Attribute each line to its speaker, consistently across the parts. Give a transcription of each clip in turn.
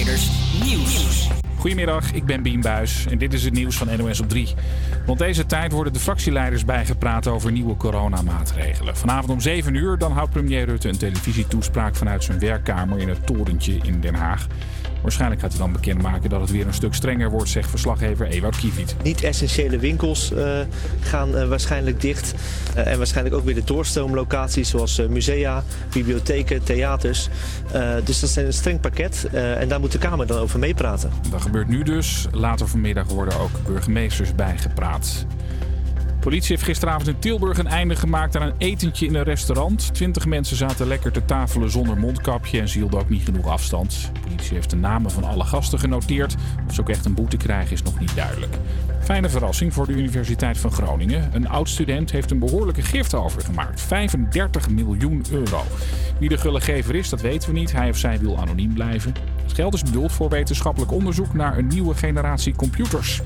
Speaker 1: Nieuws.
Speaker 2: Goedemiddag, ik ben Bien Buis en dit is het nieuws van NOS op 3. Rond deze tijd worden de fractieleiders bijgepraat over nieuwe coronamaatregelen. Vanavond om 7 uur dan houdt premier Rutte een televisietoespraak vanuit zijn werkkamer in het torentje in Den Haag. Waarschijnlijk gaat hij dan bekendmaken dat het weer een stuk strenger wordt, zegt verslaggever Ewout Kieviet.
Speaker 3: Niet-essentiële winkels uh, gaan uh, waarschijnlijk dicht. Uh, en waarschijnlijk ook weer de doorstroomlocaties zoals musea, bibliotheken, theaters. dus dat is een streng pakket en daar moet de Kamer dan over meepraten.
Speaker 2: Dat gebeurt nu dus. Later vanmiddag worden ook burgemeesters bijgepraat. Politie heeft gisteravond in Tilburg een einde gemaakt aan een etentje in een restaurant. Twintig mensen zaten lekker te tafelen zonder mondkapje en ze hielden ook niet genoeg afstand. De politie heeft de namen van alle gasten genoteerd. Of ze ook echt een boete krijgen is nog niet duidelijk. Fijne verrassing voor de Universiteit van Groningen. Een oud-student heeft een behoorlijke gift overgemaakt. 35 miljoen euro. Wie de gullegever is, dat weten we niet. Hij of zij wil anoniem blijven. Het geld is bedoeld voor wetenschappelijk onderzoek naar een nieuwe generatie computers.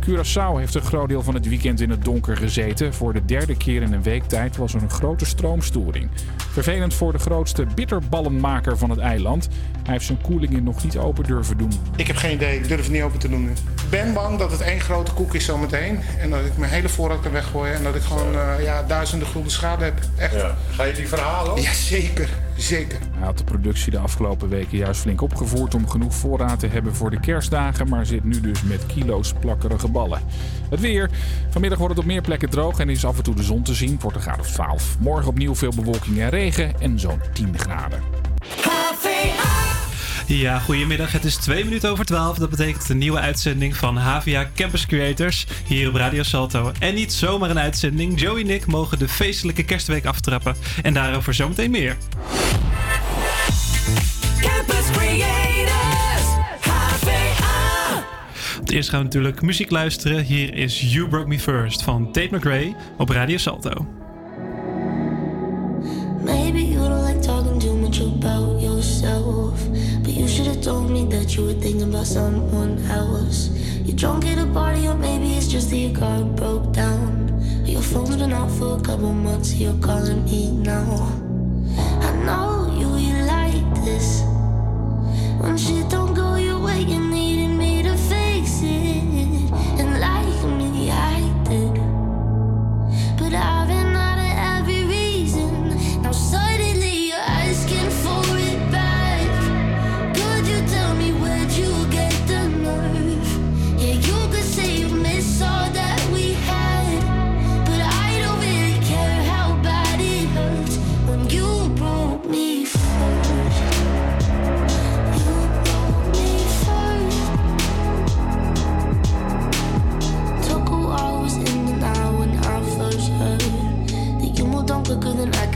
Speaker 2: Curaçao heeft een groot deel van het weekend in het donker gezeten. Voor de derde keer in een week tijd was er een grote stroomstoring. Vervelend voor de grootste bitterballenmaker van het eiland. Hij heeft zijn koelingen nog niet open durven doen.
Speaker 4: Ik heb geen idee, ik durf het niet open te doen Ik ben bang dat het één grote koek is zometeen. En dat ik mijn hele voorraad kan weggooien. En dat ik gewoon uh, ja, duizenden gulden schade heb. Echt. Ja.
Speaker 5: Ga je die verhalen?
Speaker 4: Ja, zeker. Zeker.
Speaker 2: Hij had de productie de afgelopen weken juist flink opgevoerd om genoeg voorraad te hebben voor de kerstdagen, maar zit nu dus met kilo's plakkerige ballen. Het weer. Vanmiddag wordt het op meer plekken droog en is af en toe de zon te zien. Wordt een graad of 12. Morgen opnieuw veel bewolking en regen en zo'n 10 graden.
Speaker 6: Ja, goedemiddag. Het is twee minuten over 12. Dat betekent een nieuwe uitzending van HVA Campus Creators hier op Radio Salto. En niet zomaar een uitzending. Joey en ik mogen de feestelijke kerstweek aftrappen. En daarover zometeen meer. Campus Creators, HVA. Eerst gaan we natuurlijk muziek luisteren. Hier is You Broke Me First van Tate McRae op Radio Salto. Maybe you don't like talking too much about yourself. You should have told me that you were thinking about someone else. You're drunk at a party, or maybe it's just that your car broke down. Your phone's been out for a couple months, you're calling me now. I know you, you like this. When shit don't go your way, you needed me to fix it. And like me, I did. But I've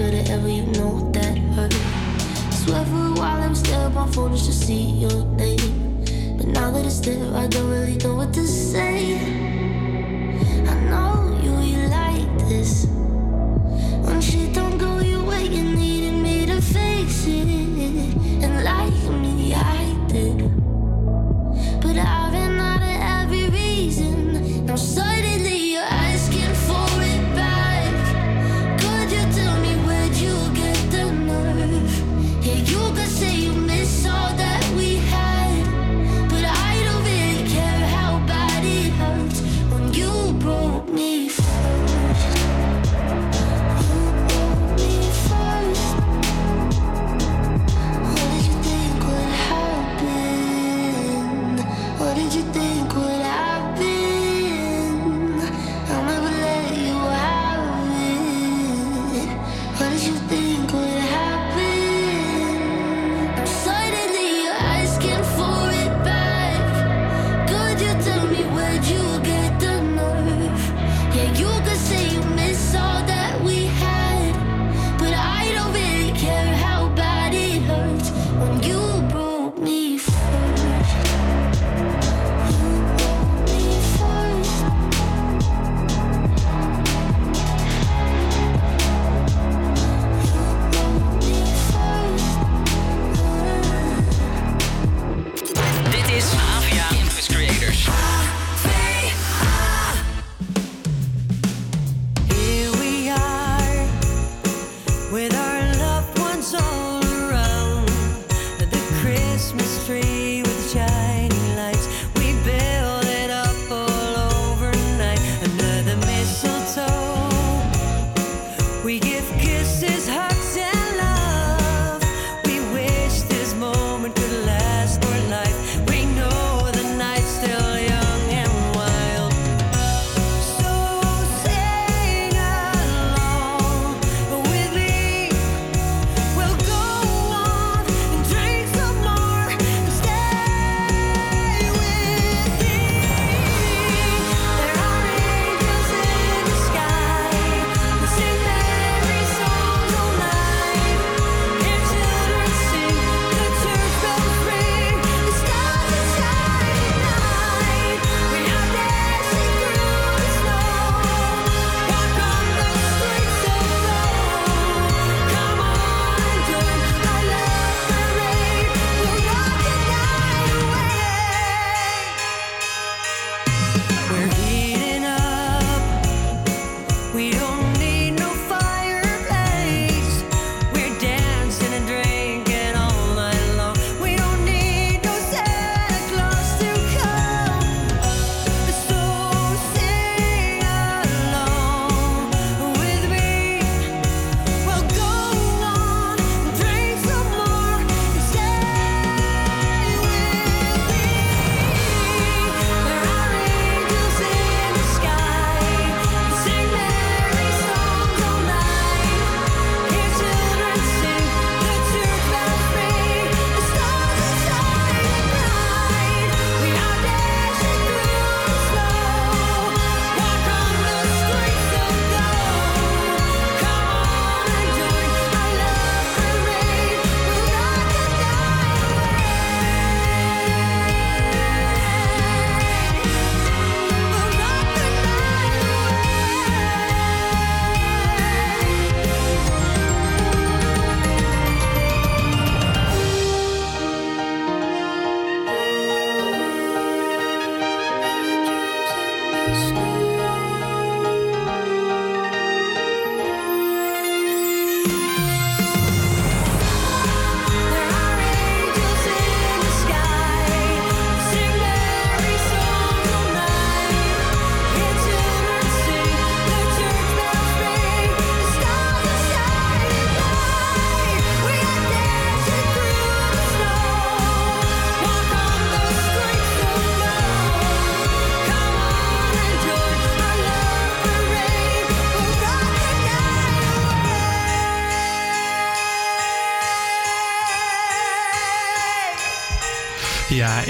Speaker 6: been whatever you know that hurt. Swear for a while I was there on my phone just to see your name. But now that it's there, I don't really know what to say. I know you, you like this. When shit don't go your way, you needed me to fix it. And like me, I did.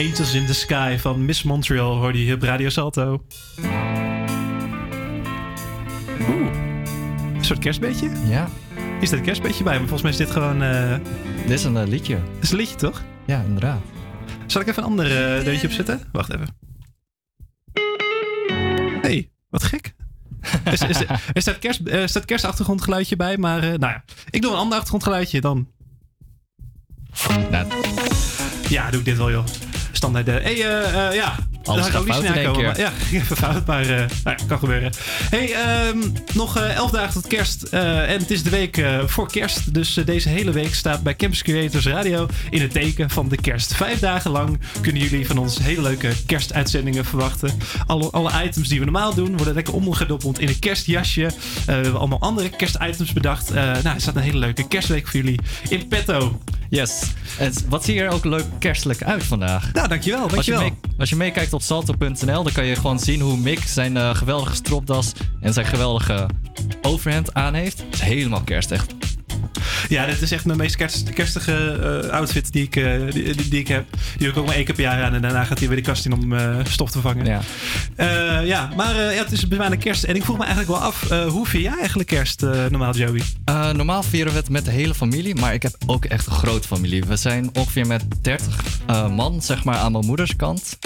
Speaker 1: Angels in the Sky van Miss Montreal hoorde je hier op Radio Salto. Oeh, een soort kerstbeetje?
Speaker 5: Ja,
Speaker 1: Is een kerstbeetje bij? Maar volgens mij is dit gewoon... eh
Speaker 5: dit is een eh, liedje.
Speaker 1: dit is een liedje, toch?
Speaker 5: Ja, inderdaad.
Speaker 1: Zal ik even een ander eh deuntje opzetten? Wacht even. hey, wat gek. Er, is, er staat, kerst, er staat kerstachtergrondgeluidje bij, maar nou ja. Ik doe een ander achtergrondgeluidje dan.
Speaker 5: Nou,
Speaker 1: Ja, doe ik dit wel, joh. Standaard. eh, hey, eh, eh, ja.
Speaker 5: Alles
Speaker 1: Daar
Speaker 5: gaat fout in
Speaker 1: niet
Speaker 5: keer.
Speaker 1: maar- Ja, ging even fout, maar eh, nou ja, kan gebeuren. Hey, ehm, nog eh, elf dagen tot kerst. eh, en het is de week voor kerst. Dus deze hele week staat bij Campus Creators Radio in het teken van de kerst. Vijf dagen lang kunnen jullie van ons hele leuke kerstuitzendingen verwachten. Alle, alle items die we normaal doen worden lekker omgedoppeld in een kerstjasje. We hebben allemaal andere kerstitems bedacht. Nou, er staat een hele leuke kerstweek voor jullie in petto.
Speaker 5: yes. En wat zie je er ook leuk kerstelijk uit vandaag?
Speaker 1: Nou, dankjewel.
Speaker 5: Als je,
Speaker 1: dankjewel.
Speaker 5: mee, als je meekijkt op salto.nl, dan kan je gewoon zien hoe Mick zijn eh, geweldige stropdas en zijn geweldige overhemd aan heeft. Het is helemaal kerst, echt.
Speaker 1: Ja, dit is echt mijn meest kerst- kerstige eh, outfit die ik, eh, die, die, die ik heb. Die doe ik ook maar één keer per jaar aan. En daarna gaat hij weer de kast in om stof te vangen.
Speaker 5: Ja.
Speaker 1: Ja maar ja, het is bijna kerst. En ik vroeg me eigenlijk wel af, hoe vier jij eigenlijk kerst normaal, Joey?
Speaker 5: Normaal vieren we het met de hele familie, maar ik heb ook echt een grote familie. We zijn ongeveer met 30 eh, man, zeg maar, aan mijn moeders kant.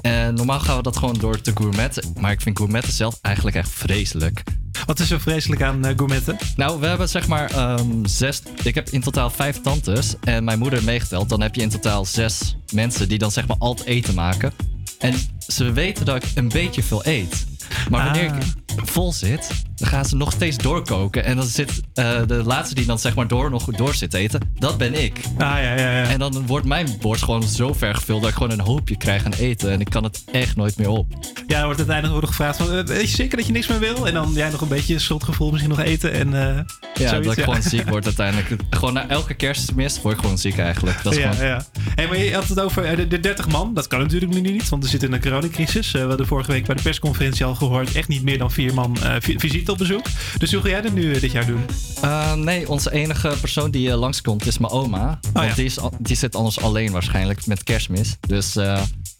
Speaker 5: En normaal gaan we dat gewoon door te gourmetten. Maar ik vind gourmetten zelf eigenlijk echt vreselijk.
Speaker 1: Wat is zo vreselijk aan uh, gourmetten?
Speaker 5: Nou, we hebben zeg maar ehm, zes... Ik heb in totaal vijf tantes en mijn moeder meegeteld. Dan heb je in totaal zes mensen die dan zeg maar al het eten maken. En ze weten dat ik een beetje veel eet. Maar wanneer
Speaker 1: Ah.
Speaker 5: ik vol zit, dan gaan ze nog steeds doorkoken. En dan zit eh, de laatste die dan zeg maar door nog door zit te eten, dat ben ik.
Speaker 1: Ah ja, ja, ja.
Speaker 5: En dan wordt mijn bord gewoon zo ver gevuld dat ik gewoon een hoopje krijg aan eten. En ik kan het echt nooit meer op.
Speaker 1: Ja, er wordt uiteindelijk wordt gevraagd van, eh, weet je zeker dat je niks meer wil? En dan jij nog een beetje schuldgevoel, misschien nog eten en eh,
Speaker 5: Ja,
Speaker 1: zoiets,
Speaker 5: dat ik gewoon ziek word uiteindelijk. Gewoon na elke kerstmis word ik gewoon ziek eigenlijk. Dat is
Speaker 1: ja,
Speaker 5: gewoon...
Speaker 1: ja. Hey, maar je had het over de, de 30 man. Dat kan natuurlijk nu niet, want we zitten in een coronacrisis. We hadden vorige week bij de persconferentie al gehoord. Echt niet meer dan vier man eh, vi- visite op bezoek. Dus hoe ga jij dat nu eh, dit jaar doen?
Speaker 5: Uh, nee, onze enige persoon die langskomt is mijn oma. want
Speaker 1: ja.
Speaker 5: die, is, die zit anders alleen waarschijnlijk met kerstmis. Dus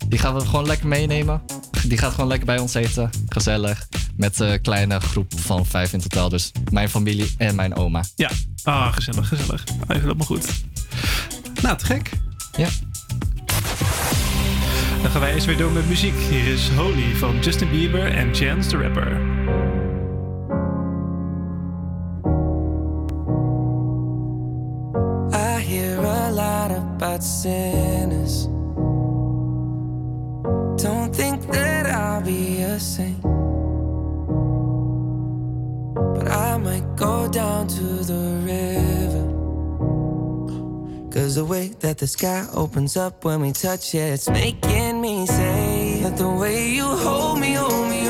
Speaker 5: die gaan we gewoon lekker meenemen. Die gaat gewoon lekker bij ons eten. Gezellig. Met een kleine groep van vijf in totaal. Dus mijn familie en mijn oma.
Speaker 1: Ja, ah, gezellig, gezellig. Ah, helemaal goed. Nou, te gek.
Speaker 5: Ja.
Speaker 1: Dan gaan wij eens weer door met muziek. Hier is Holy van Justin Bieber en Chance the Rapper.
Speaker 7: I hear a lot about sinners. Don't think that I'll be a saint. But I might go down to the river. Cause the way that the sky opens up when we touch it, it's making me say that the way you hold me, hold me,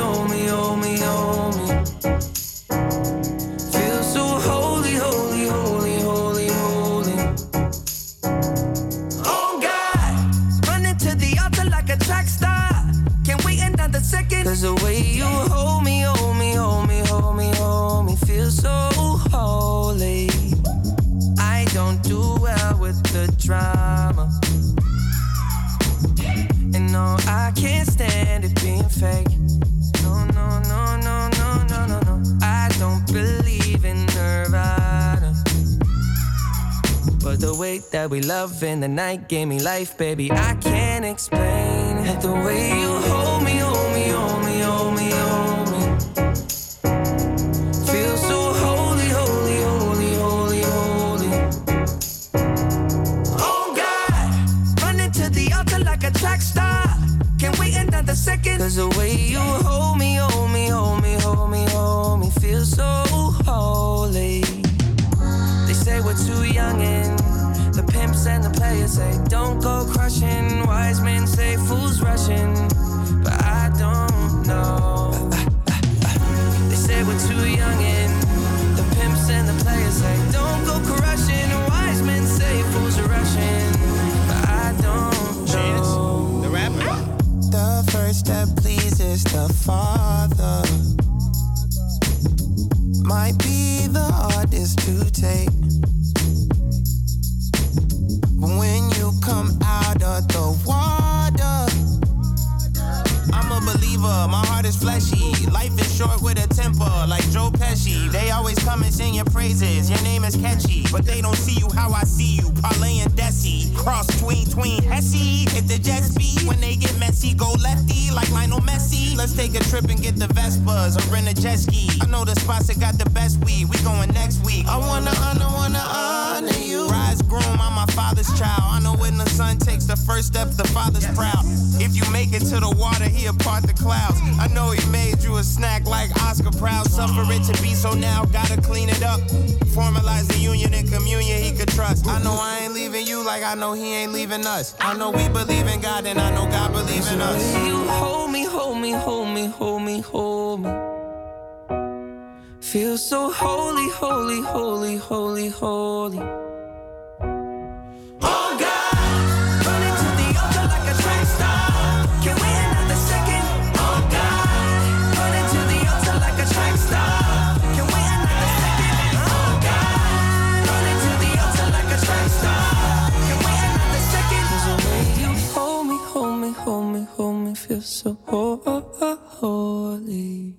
Speaker 7: that we love in the night gave me life, baby. I can't explain it. The way you hold me, hold me, hold me, hold me, hold me. Feel so holy, holy, holy, holy, holy. Oh God, running to the altar like a track star. Can't wait another second. Cause the way you hold me, hold me, hold me, hold me, hold me, feel so holy. They say we're too young and pimps and the players say don't go crushing. Wise men say fools rushing, but I don't know. They say we're too young and the pimps and the players say don't go crushing. Wise men say fools are rushing, but I don't know.
Speaker 8: The rapper. The first step pleases the Father. Might be the hardest to take. sing your praises. Your name sketchy. But they don't see you how I see you. Parlay and Desi. Cross tween tween Hesse. If the jet speed, when they get messy, go lefty like Lionel Messi. Let's take a trip and get the Vespas or rent a jet ski. I know the spots that got the best weed. We going next week. I wanna honor, wanna honor you. Rise groom, I'm my father's child. I know when the son takes the first step, the father's proud. If you make it to the water, he'll part the clouds. I know he made you a snack like Oscar Proud. Suffer it to be so now, gotta clean it up. Formalize the union and communion he could trust. I know I ain't leaving you like I know he ain't leaving us. I know we believe in God and I know God believes in us.
Speaker 7: You hold me, hold me, hold me, hold me, hold me. Feel so holy, holy, holy, holy, holy. Holy.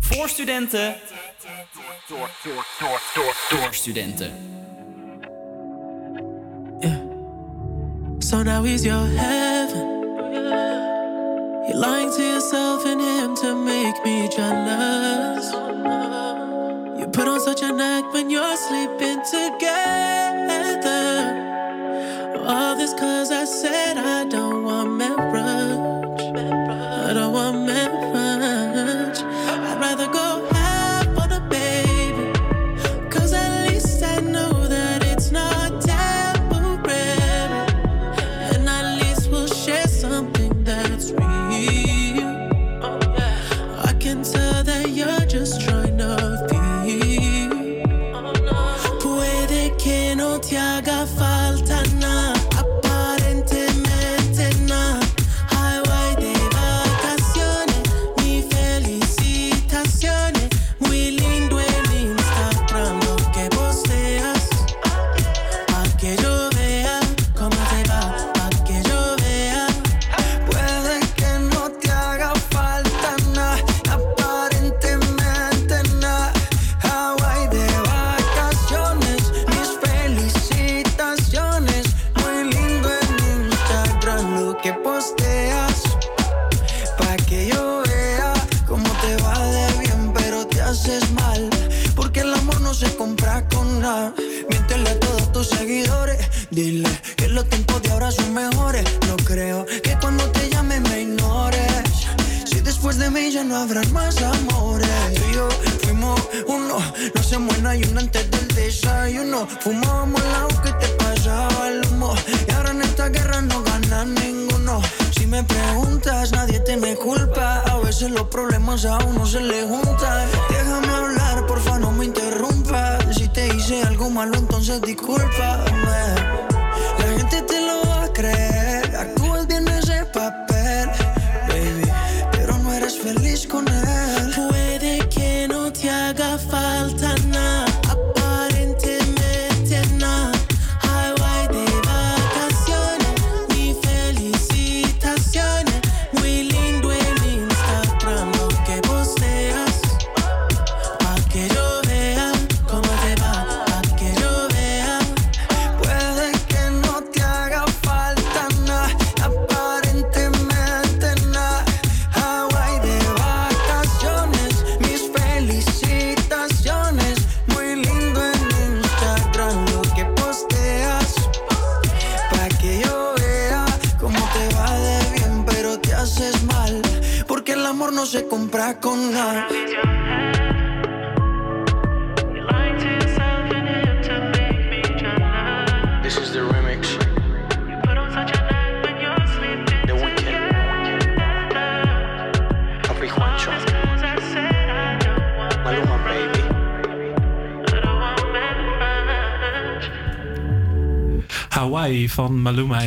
Speaker 9: Voor studenten. Door, door, door, door, door studenten.
Speaker 10: So now he's your heaven. You're lying to yourself and him to make me jealous. You put on such an act when you're sleeping together. All this cause I said I don't want marriage. I don't want marriage.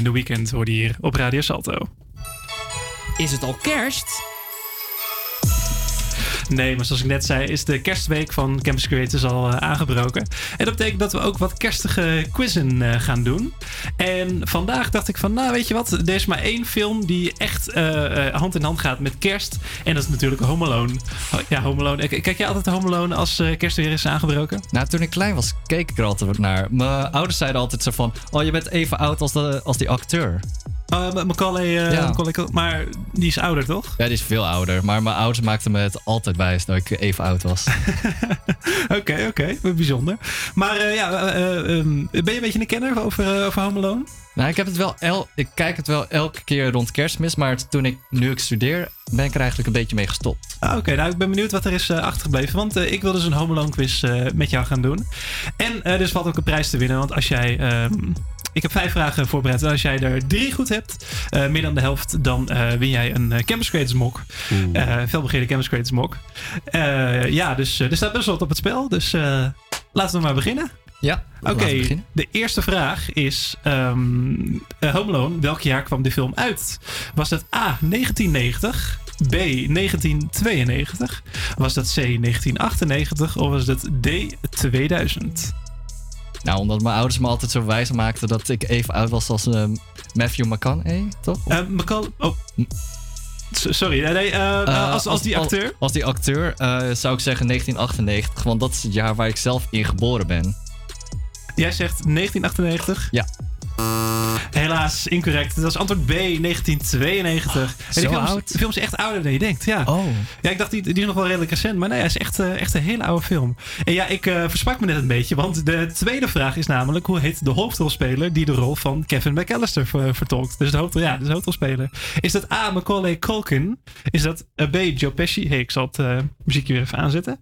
Speaker 1: In The Weeknd hoorde je hier op Radio Salto.
Speaker 9: Is het al kerst?
Speaker 1: Nee, maar zoals ik net zei, is de kerstweek van Campus Creators al eh, aangebroken. En dat betekent dat we ook wat kerstige quizzen eh, gaan doen. En vandaag dacht ik van, nou weet je wat, er is maar één film die echt eh, hand in hand gaat met kerst. En dat is natuurlijk Home Alone. Oh, ja, Home Alone. Kijk jij altijd Home Alone als eh, kerst weer is aangebroken?
Speaker 5: Nou, toen ik klein was, keek ik er altijd naar. Mijn ouders zeiden altijd zo van... Oh, je bent even oud als, de, als die acteur.
Speaker 1: Uh, Macaulay, eh,
Speaker 5: Ja.
Speaker 1: Macaulay Cul- maar die is ouder toch?
Speaker 5: Ja, die is veel ouder. Maar mijn ouders maakten me het altijd wijs dat ik even oud was.
Speaker 1: Oké, oké. Bijzonder. Maar eh, ja, eh, eh, ehm, ben je een beetje een kenner over, eh, over Home Alone?
Speaker 5: nou, ik, heb het wel el ik kijk het wel elke keer rond kerstmis. Maar toen ik, nu ik studeer, ben ik er eigenlijk een beetje mee gestopt.
Speaker 1: Ah, Oké, nou ik ben benieuwd wat er is eh, achtergebleven. Want eh, ik wil dus een Home Alone quiz eh, met jou gaan doen. En eh, er valt ook een prijs te winnen. Want als jij... ehm, ik heb vijf vragen voorbereid. En als jij er drie goed hebt, eh, meer dan de helft, dan eh, win jij een eh, Campus Creators mok. Eh felbegeerde Campus Creators mok. Eh, ja, dus er staat best wel wat op het spel. Dus eh, laten we maar beginnen.
Speaker 5: Ja,
Speaker 1: Oké,
Speaker 5: laten we beginnen.
Speaker 1: de eerste vraag is: ehm eh, Home Alone, welk jaar kwam de film uit? Was dat A 1990, B 1992, was dat C 1998 of was dat D 2000?
Speaker 5: Nou, omdat mijn ouders me altijd zo wijs maakten dat ik even oud was als eh, Matthew McConaughey, toch?
Speaker 1: Uh, McCall, oh. Sorry, nee, eh,
Speaker 5: Eh,
Speaker 1: als, als die acteur.
Speaker 5: Als, als die acteur zou ik zeggen 1998, want dat is het jaar waar ik zelf in geboren ben.
Speaker 1: Jij zegt 1998.
Speaker 5: Ja.
Speaker 1: Helaas, incorrect. Dat was antwoord B, 1992. En die
Speaker 5: Zo
Speaker 1: film, is-
Speaker 5: oud?
Speaker 1: de film is echt ouder dan je denkt, ja.
Speaker 5: Oh.
Speaker 1: Ja, ik dacht, die, die is nog wel redelijk recent. Maar nee, hij is echt, eh, echt een hele oude film. En ja, ik eh, versprak me net een beetje. Want de tweede vraag is namelijk... hoe heet de hoofdrolspeler die de rol van Kevin McAllister ver- vertolkt? Dus de, hoofdrol, ja, dus de hoofdrolspeler. Is dat A, Macaulay Culkin? Is dat eh, B, Joe Pesci? Hey, ik zal het muziekje weer even aanzetten.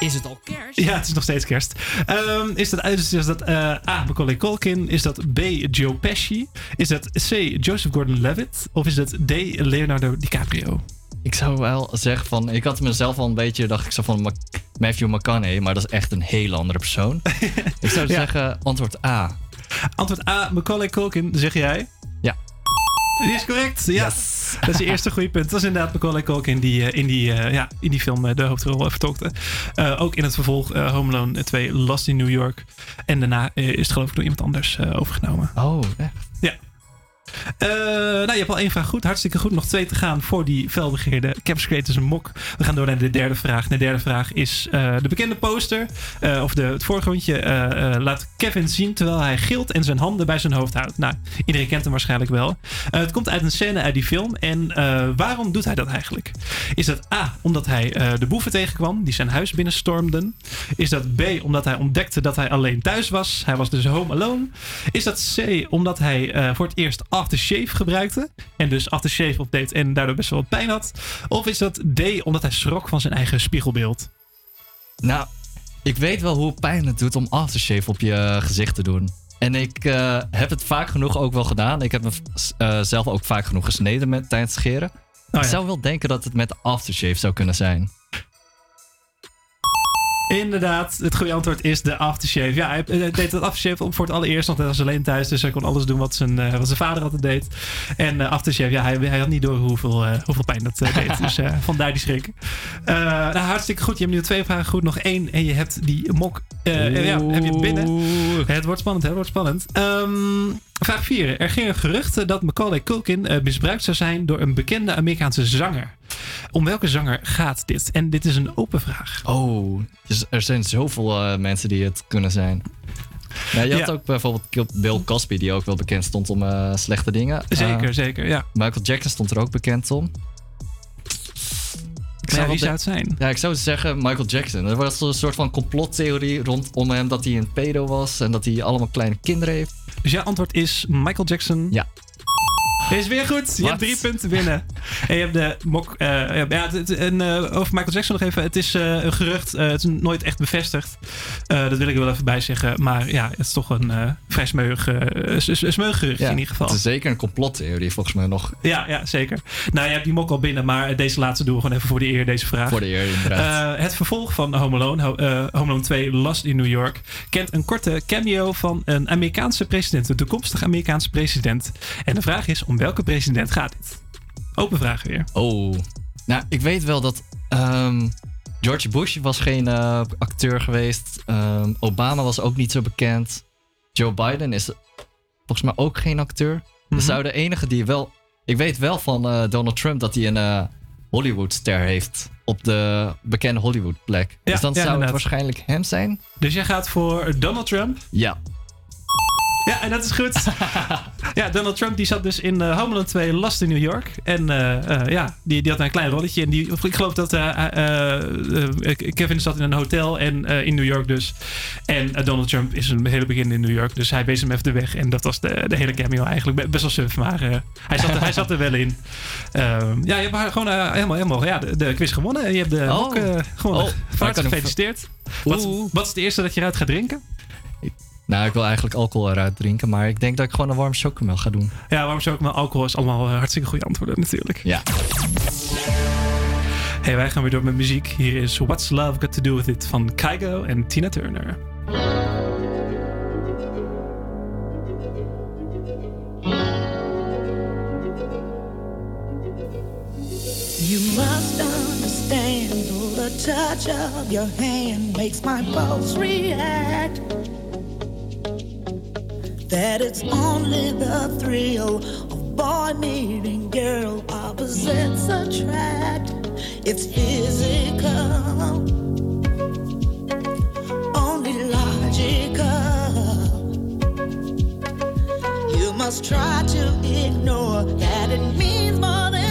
Speaker 9: Is het al kerst?
Speaker 1: Ja, het is nog steeds kerst. Ehm, is dat, is, is dat eh, A, Macaulay Culkin? Is dat B, Joe Pesci? Is dat C, Joseph Gordon-Levitt? Of is dat D, Leonardo DiCaprio?
Speaker 5: Ik zou wel zeggen van, ik had mezelf al een beetje, dacht ik zo van Mac- Matthew McConaughey, maar dat is echt een hele andere persoon. ik zou
Speaker 1: Ja.
Speaker 5: zeggen antwoord A.
Speaker 1: Antwoord A, Macaulay Culkin, zeg jij?
Speaker 5: Ja.
Speaker 1: Die is correct. Ja. Dat is je eerste goede punt. Dat is inderdaad Macaulay Culkin die eh, in die, eh, ja, in die film eh, de hoofdrol eh, vertolkte. Eh, ook in het vervolg eh, Home Alone 2 Lost in New York. En daarna eh, is het geloof ik door iemand anders eh, overgenomen.
Speaker 5: Oh, echt?
Speaker 1: Ja. Eh, nou, je hebt al één vraag goed. Hartstikke goed. Nog twee te gaan voor die felbegeerde Campus Creators mok. We gaan door naar de derde vraag. De derde vraag is eh, de bekende poster. eh, of de, het voorgrondje laat Kevin zien terwijl hij gilt en zijn handen bij zijn hoofd houdt. Nou, iedereen kent hem waarschijnlijk wel. Het komt uit een scène uit die film. En waarom doet hij dat eigenlijk? Is dat A, omdat hij de boeven tegenkwam die zijn huis binnenstormden? Is dat B, omdat hij ontdekte dat hij alleen thuis was? Hij was dus home alone. Is dat C, omdat hij voor het eerst aftershave gebruikte? En dus aftershave opdeed en daardoor best wel wat pijn had? Of is dat D, omdat hij schrok van zijn eigen spiegelbeeld?
Speaker 5: Nou, ik weet wel hoe pijn het doet om aftershave op je gezicht te doen. En ik eh, heb het vaak genoeg ook wel gedaan. Ik heb me eh, zelf ook vaak genoeg gesneden met, tijdens het scheren.
Speaker 1: ja.
Speaker 5: Ik zou wel denken dat het met aftershave zou kunnen zijn.
Speaker 1: Inderdaad, het goede antwoord is de aftershave. Ja, hij eh, deed het aftershave op voor het allereerst, want hij was alleen thuis. Dus hij kon alles doen wat zijn, eh, wat zijn vader altijd deed. En eh, aftershave, ja, hij, hij had niet door hoeveel, hoeveel pijn dat deed. dus vandaar die schrik. Nou, hartstikke goed. Je hebt nu twee vragen goed, nog één. En je hebt die mok, ja, heb je binnen. Het wordt spannend, hè? Het wordt spannend. Ehm, vraag 4. Er gingen geruchten dat Macaulay Culkin eh, misbruikt zou zijn door een bekende Amerikaanse zanger. Om welke zanger gaat dit? En dit is een open vraag.
Speaker 5: Oh, dus er zijn zoveel eh, mensen die het kunnen zijn. Ja, je had
Speaker 1: Ja.
Speaker 5: ook bijvoorbeeld Bill Cosby, die ook wel bekend stond om eh, slechte dingen.
Speaker 1: Zeker, zeker, ja.
Speaker 5: Michael Jackson stond er ook bekend om. Ik
Speaker 1: Ja,
Speaker 5: wel
Speaker 1: wie zou het zijn?
Speaker 5: Ja, ik zou zeggen Michael Jackson. Er was een soort van complottheorie rondom hem dat hij een pedo was en dat hij allemaal kleine kinderen heeft.
Speaker 1: Dus jouw antwoord is Michael Jackson?
Speaker 5: Ja.
Speaker 1: Is weer goed. Je hebt drie punten binnen. En je hebt de mok. eh, ja, ja, het- en, eh, over Michael Jackson nog even. Het is eh, een gerucht. het is nooit echt bevestigd. Dat wil ik er wel even bij zeggen. Maar ja, het is toch een vrij smeug, smeug gerucht in ieder geval.
Speaker 5: Het is zeker een complottheorie volgens mij nog.
Speaker 1: Ja, ja, zeker. Nou, je hebt die mok al binnen, maar deze laatste doen we gewoon even voor de eer, deze vraag.
Speaker 5: Voor de eer, inderdaad.
Speaker 1: Het vervolg van Home Alone, Ho- Home Alone 2, Lost in New York, kent een korte cameo van een Amerikaanse president, een toekomstige Amerikaanse president. En de vraag is, om welke president gaat dit? Open vraag weer.
Speaker 5: Oh, Nou, ik weet wel dat ehm, George Bush was geen eh, acteur geweest. Ehm, Obama was ook niet zo bekend. Joe Biden is volgens mij ook geen acteur. Dus zou de enige die wel... Ik weet wel van eh, Donald Trump dat hij een eh, Hollywoodster heeft op de bekende Hollywood plek.
Speaker 1: Ja,
Speaker 5: dus dan
Speaker 1: ja,
Speaker 5: zou het waarschijnlijk hem zijn.
Speaker 1: Dus jij gaat voor Donald Trump?
Speaker 5: Ja.
Speaker 1: Ja, en dat is goed. ja, Donald Trump die zat dus in eh, Homeland 2 Last in New York. En eh, eh, ja, die, die had een klein rolletje. En die, ik geloof dat Kevin zat in een hotel en, in New York dus. En Donald Trump is een hele begin in New York. Dus hij wees hem even de weg. En dat was de, de hele cameo eigenlijk. Be- Best wel suf, maar hij, zat er, hij zat er wel in. Ehm, ja, je hebt haar gewoon helemaal, helemaal ja, de, de quiz gewonnen. En je hebt de
Speaker 5: Oh.
Speaker 1: gewonnen.
Speaker 5: Oh,
Speaker 1: harte
Speaker 5: kan ik-
Speaker 1: gefeliciteerd. Wat, wat is het eerste dat je eruit gaat drinken?
Speaker 5: Nou, ik wil eigenlijk alcohol eruit drinken. Maar ik denk dat ik gewoon een warm chocomel ga doen.
Speaker 1: Ja, waarom zou ik maar alcohol is allemaal eh, hartstikke goede antwoorden natuurlijk.
Speaker 5: Ja.
Speaker 1: Hey, wij gaan weer door met muziek. Hier is What's Love Got To Do With It van Kygo en Tina Turner.
Speaker 11: You must understand, the touch of your hand makes my pulse react. That it's only the thrill of boy meeting girl, opposites attract. It's physical, only logical. You must try to ignore that it means more than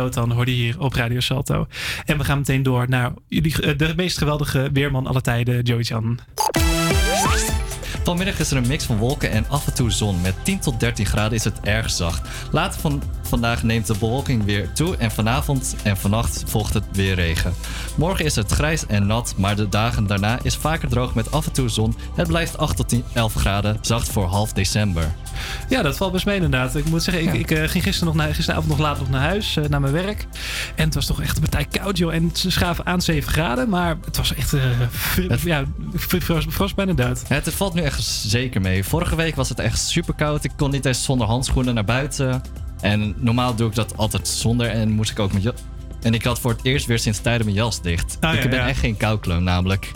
Speaker 1: Dotan hoorde je hier op Radio Salto. En we gaan meteen door naar jullie, eh, de meest geweldige weerman aller tijden, Joey Chan.
Speaker 5: Vanmiddag is er een mix van wolken en af en toe zon. Met 10 tot 13 graden is het erg zacht. Later van vandaag neemt de bewolking weer toe en vanavond en vannacht volgt het weer regen. Morgen is het grijs en nat, maar de dagen daarna is vaker droog met af en toe zon. Het blijft 8 tot 10, 11 graden, zacht voor half december.
Speaker 1: Ja, dat valt best mee inderdaad. Ik moet zeggen, ik, ik eh, ging gisteren nog naar, gisteravond nog laat nog naar huis, eh, naar mijn werk. En het was toch echt een partij koud, joh. En ze schaven aan 7 graden, maar het was echt eh ja, frost, frost bijna dood.
Speaker 5: Het valt nu echt zeker mee. Vorige week was het echt super koud. Ik kon niet eens zonder handschoenen naar buiten. En normaal doe ik dat altijd zonder en moest ik ook met ja- En ik had voor het eerst weer sinds tijden mijn jas dicht.
Speaker 1: Ah,
Speaker 5: ik
Speaker 1: ja,
Speaker 5: ben
Speaker 1: ja.
Speaker 5: echt geen koukloon namelijk.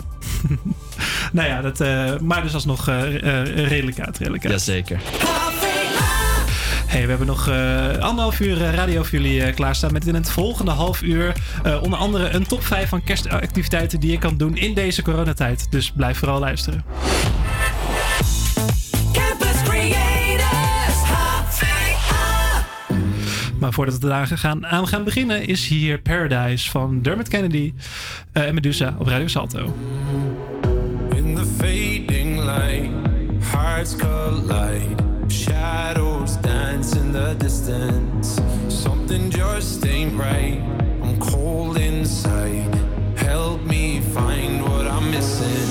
Speaker 1: Nou ja, dat, eh, maar dus alsnog eh eh, redelijk uit. Redelijk uit.
Speaker 5: Jazeker.
Speaker 1: Hey, we hebben nog anderhalf uur radio voor jullie klaarstaan. Met in het volgende half uur onder andere een top 5 van kerstactiviteiten die je kan doen in deze coronatijd. Dus blijf vooral luisteren. Maar voordat we daar gaan, aan gaan beginnen, is hier Paradise van Dermot Kennedy eh, en Medusa op Radio Salto.
Speaker 12: In the fading light, hearts collide. Shadows dance in the distance. Something just ain't right. I'm cold inside. Help me find what I'm missing.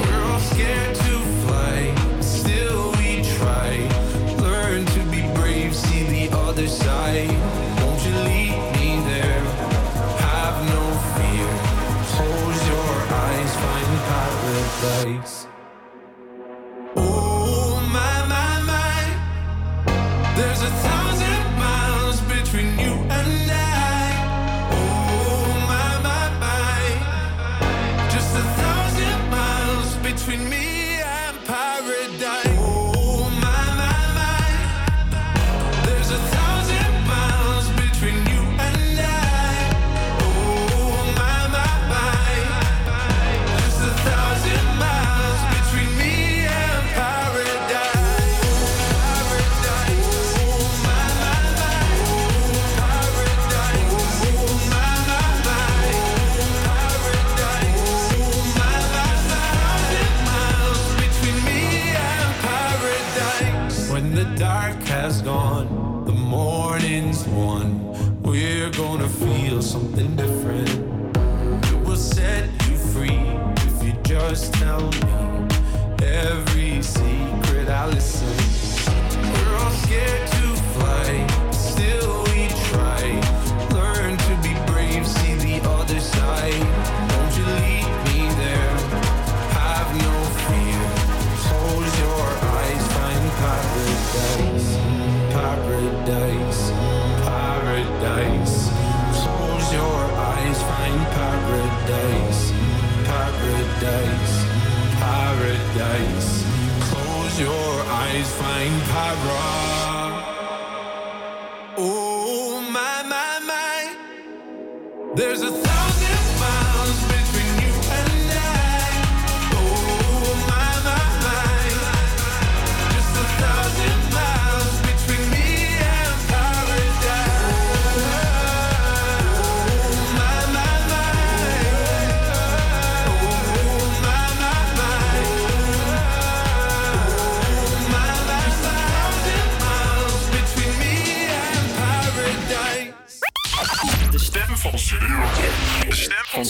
Speaker 12: We're all scared to Don't you me there? Have no fear. Close your eyes, find paradise. Oh my my my, there's a thousand miles between you and I. Oh my my my, just a thousand miles between me.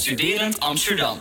Speaker 13: Studerend Amsterdam.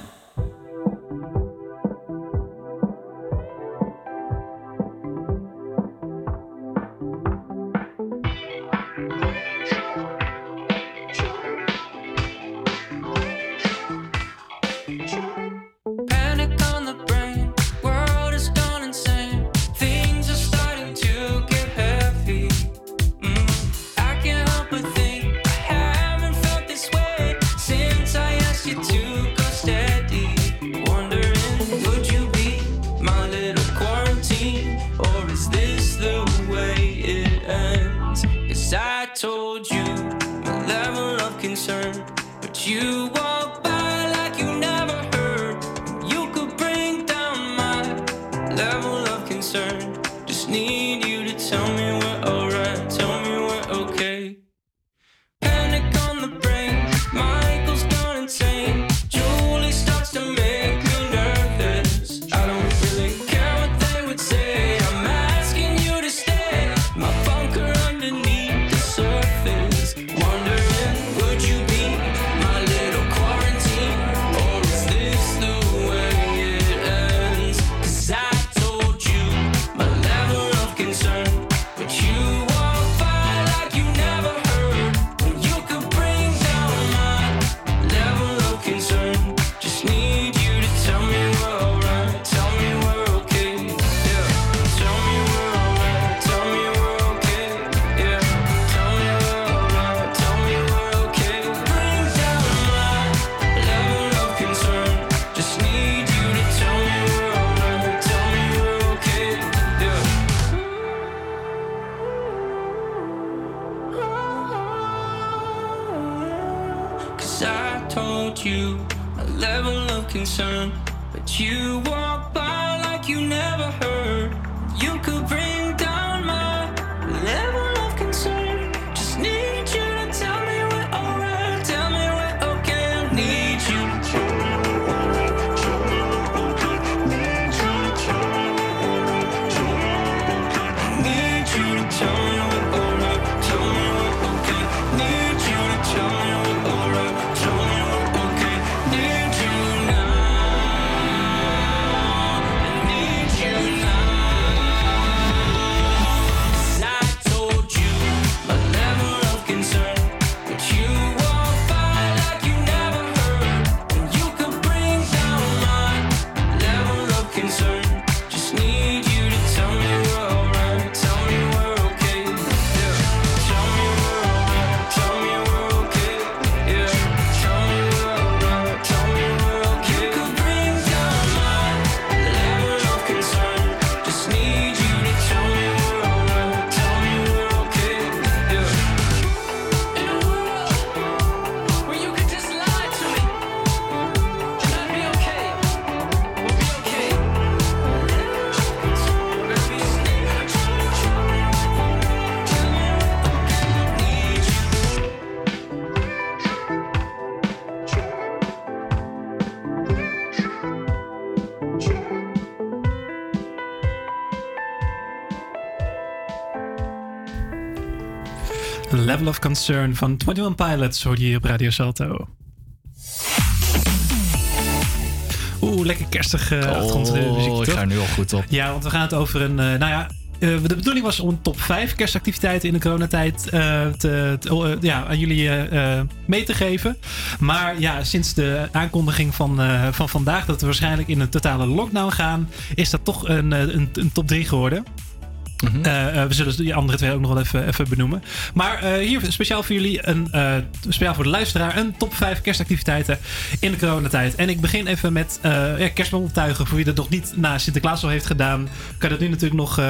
Speaker 14: concern, but you walk by like you never heard. Concern
Speaker 1: van 21 Pilots hoorde je hier op Radio Salto. Oeh, lekker kerstig uh, achtergrondmuziek.
Speaker 5: Oh, ik
Speaker 1: toch?
Speaker 5: ga er nu al goed op.
Speaker 1: Ja, want we gaan het over een. eh, nou ja. eh, de bedoeling was om een top 5 kerstactiviteiten in de coronatijd eh, te, te- eh, ja, aan jullie eh, eh, mee te geven. Maar ja, sinds de aankondiging van, eh, van vandaag dat we waarschijnlijk in een totale lockdown gaan, is dat toch een, eh, een, een top 3 geworden. Eh, eh, we zullen die andere twee ook nog wel even, even benoemen. Maar eh, hier speciaal voor jullie, een, speciaal voor de luisteraar, een top 5 kerstactiviteiten in de coronatijd. En ik begin even met ja, kerstboom optuigen. Voor wie dat nog niet na Sinterklaas al heeft gedaan, kan je dat nu natuurlijk nog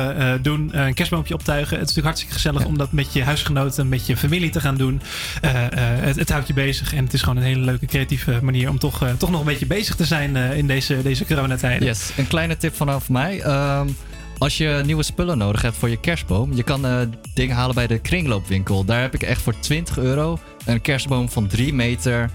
Speaker 1: doen. Een kerstboompje optuigen. Het is natuurlijk hartstikke gezellig om dat met je huisgenoten, met je familie te gaan doen. Het, het houdt je bezig en het is gewoon een hele leuke creatieve manier om toch, toch nog een beetje bezig te zijn in deze, deze coronatijden.
Speaker 5: Yes, een kleine tip vanaf mij. Ehm, als je nieuwe spullen nodig hebt voor je kerstboom, je kan eh, dingen halen bij de kringloopwinkel. Daar heb ik echt voor 20 euro een kerstboom van 3 meter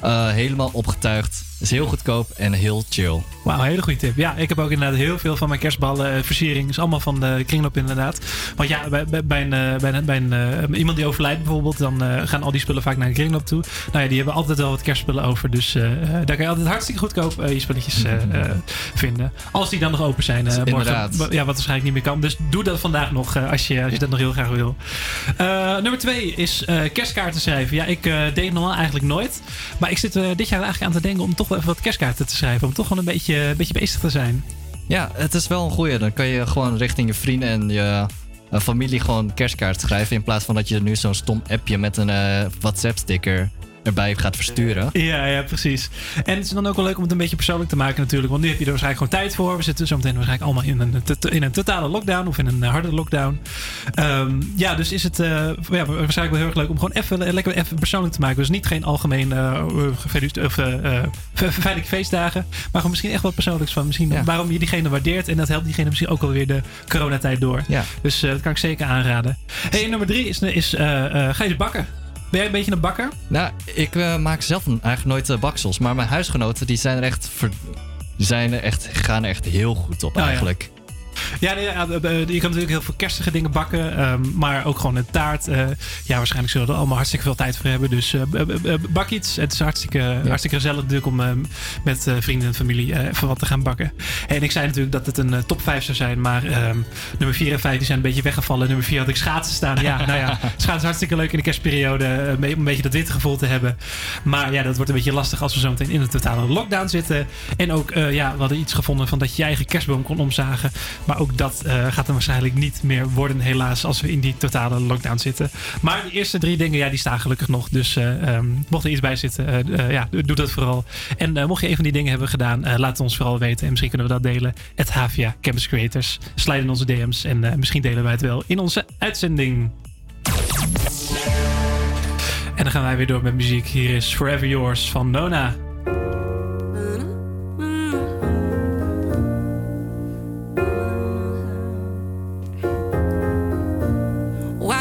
Speaker 5: eh, helemaal opgetuigd. Is heel goedkoop en heel chill.
Speaker 1: Wauw, hele goede tip. Ja, ik heb ook inderdaad heel veel van mijn kerstballen eh, versiering. Is allemaal van de kringloop inderdaad. Want ja, bij, bij, bij een, eh, bij een, bij een, eh, iemand die overlijdt bijvoorbeeld, dan eh, gaan al die spullen vaak naar de kringloop toe. Nou ja, die hebben altijd wel wat kerstspullen over. Dus eh, eh, daar kan je altijd hartstikke goedkoop eh, je spulletjes eh, eh, vinden. Als die dan nog open zijn. eh, morgen.
Speaker 5: Inderdaad.
Speaker 1: Ja, wat waarschijnlijk niet meer kan. Dus doe dat vandaag nog eh, als, je, als je dat nog heel graag wil. Eh, nummer twee is eh, kerstkaarten schrijven. Ja, ik eh, deed het normaal eigenlijk nooit. Maar ik zit eh, dit jaar eigenlijk aan te denken om toch even wat kerstkaarten te schrijven. Om toch gewoon een beetje, een beetje bezig te zijn.
Speaker 5: Ja, het is wel een goeie. Dan kan je gewoon richting je vrienden en je eh, familie gewoon kerstkaart schrijven. In plaats van dat je nu zo'n stom appje met een eh, WhatsApp-sticker erbij gaat versturen.
Speaker 1: Ja, ja, precies. En het is dan ook wel leuk om het een beetje persoonlijk te maken natuurlijk. Want nu heb je er waarschijnlijk gewoon tijd voor. We zitten zo meteen waarschijnlijk allemaal in een, in een totale lockdown. Of in een eh, harde lockdown. Ehm, ja, dus is het eh, ja, waarschijnlijk wel heel erg leuk om gewoon even, lekker even persoonlijk te maken. Dus niet geen algemeen eh of, eh, eh, fijne feestdagen. Maar gewoon misschien echt wat persoonlijks van. Misschien waarom je diegene waardeert. En dat helpt diegene misschien ook alweer de coronatijd door.
Speaker 5: Ja.
Speaker 1: Dus eh, dat kan ik zeker aanraden. Hey, nummer drie is, is eh, eh, Ben jij een beetje een bakker?
Speaker 5: Nou, ik eh, maak zelf eigenlijk nooit eh, baksels. Maar mijn huisgenoten die zijn er echt, ver- die zijn er echt gaan er echt heel goed op
Speaker 1: ja.
Speaker 5: eigenlijk.
Speaker 1: Ja, ja, eh, eh, je kan natuurlijk heel veel kerstige dingen bakken. ehm, maar ook gewoon een taart. eh, ja, waarschijnlijk zullen we er allemaal hartstikke veel tijd voor hebben. Dus bak iets. Het is hartstikke, hartstikke gezellig natuurlijk om ehm, met vrienden en familie even wat te gaan bakken. En ik zei natuurlijk dat het een top 5 zou zijn. Maar ehm, nummer 4 en 5 die zijn een beetje weggevallen. Nummer 4 had ik schaatsen staan. Ja, nou ja, schaatsen is hartstikke leuk in de kerstperiode. om een beetje dat witte gevoel te hebben. Maar ja, dat wordt een beetje lastig als we zo meteen in een totale lockdown zitten. En ook, ja, we hadden iets gevonden van dat je je eigen kerstboom kon omzagen. Maar ook dat eh, gaat er waarschijnlijk niet meer worden, helaas, als we in die totale lockdown zitten. Maar de eerste drie dingen, ja, die staan gelukkig nog. Dus eh, ehm, mocht er iets bij zitten, eh, ja, doe dat vooral. En mocht je een van die dingen hebben gedaan, laat het ons vooral weten. En misschien kunnen we dat delen. Het Havia Campus Creators. Slide in onze DM's en misschien delen wij het wel in onze uitzending. En dan gaan wij weer door met muziek. Hier is Forever Yours van Nona.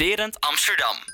Speaker 9: Studerend Amsterdam.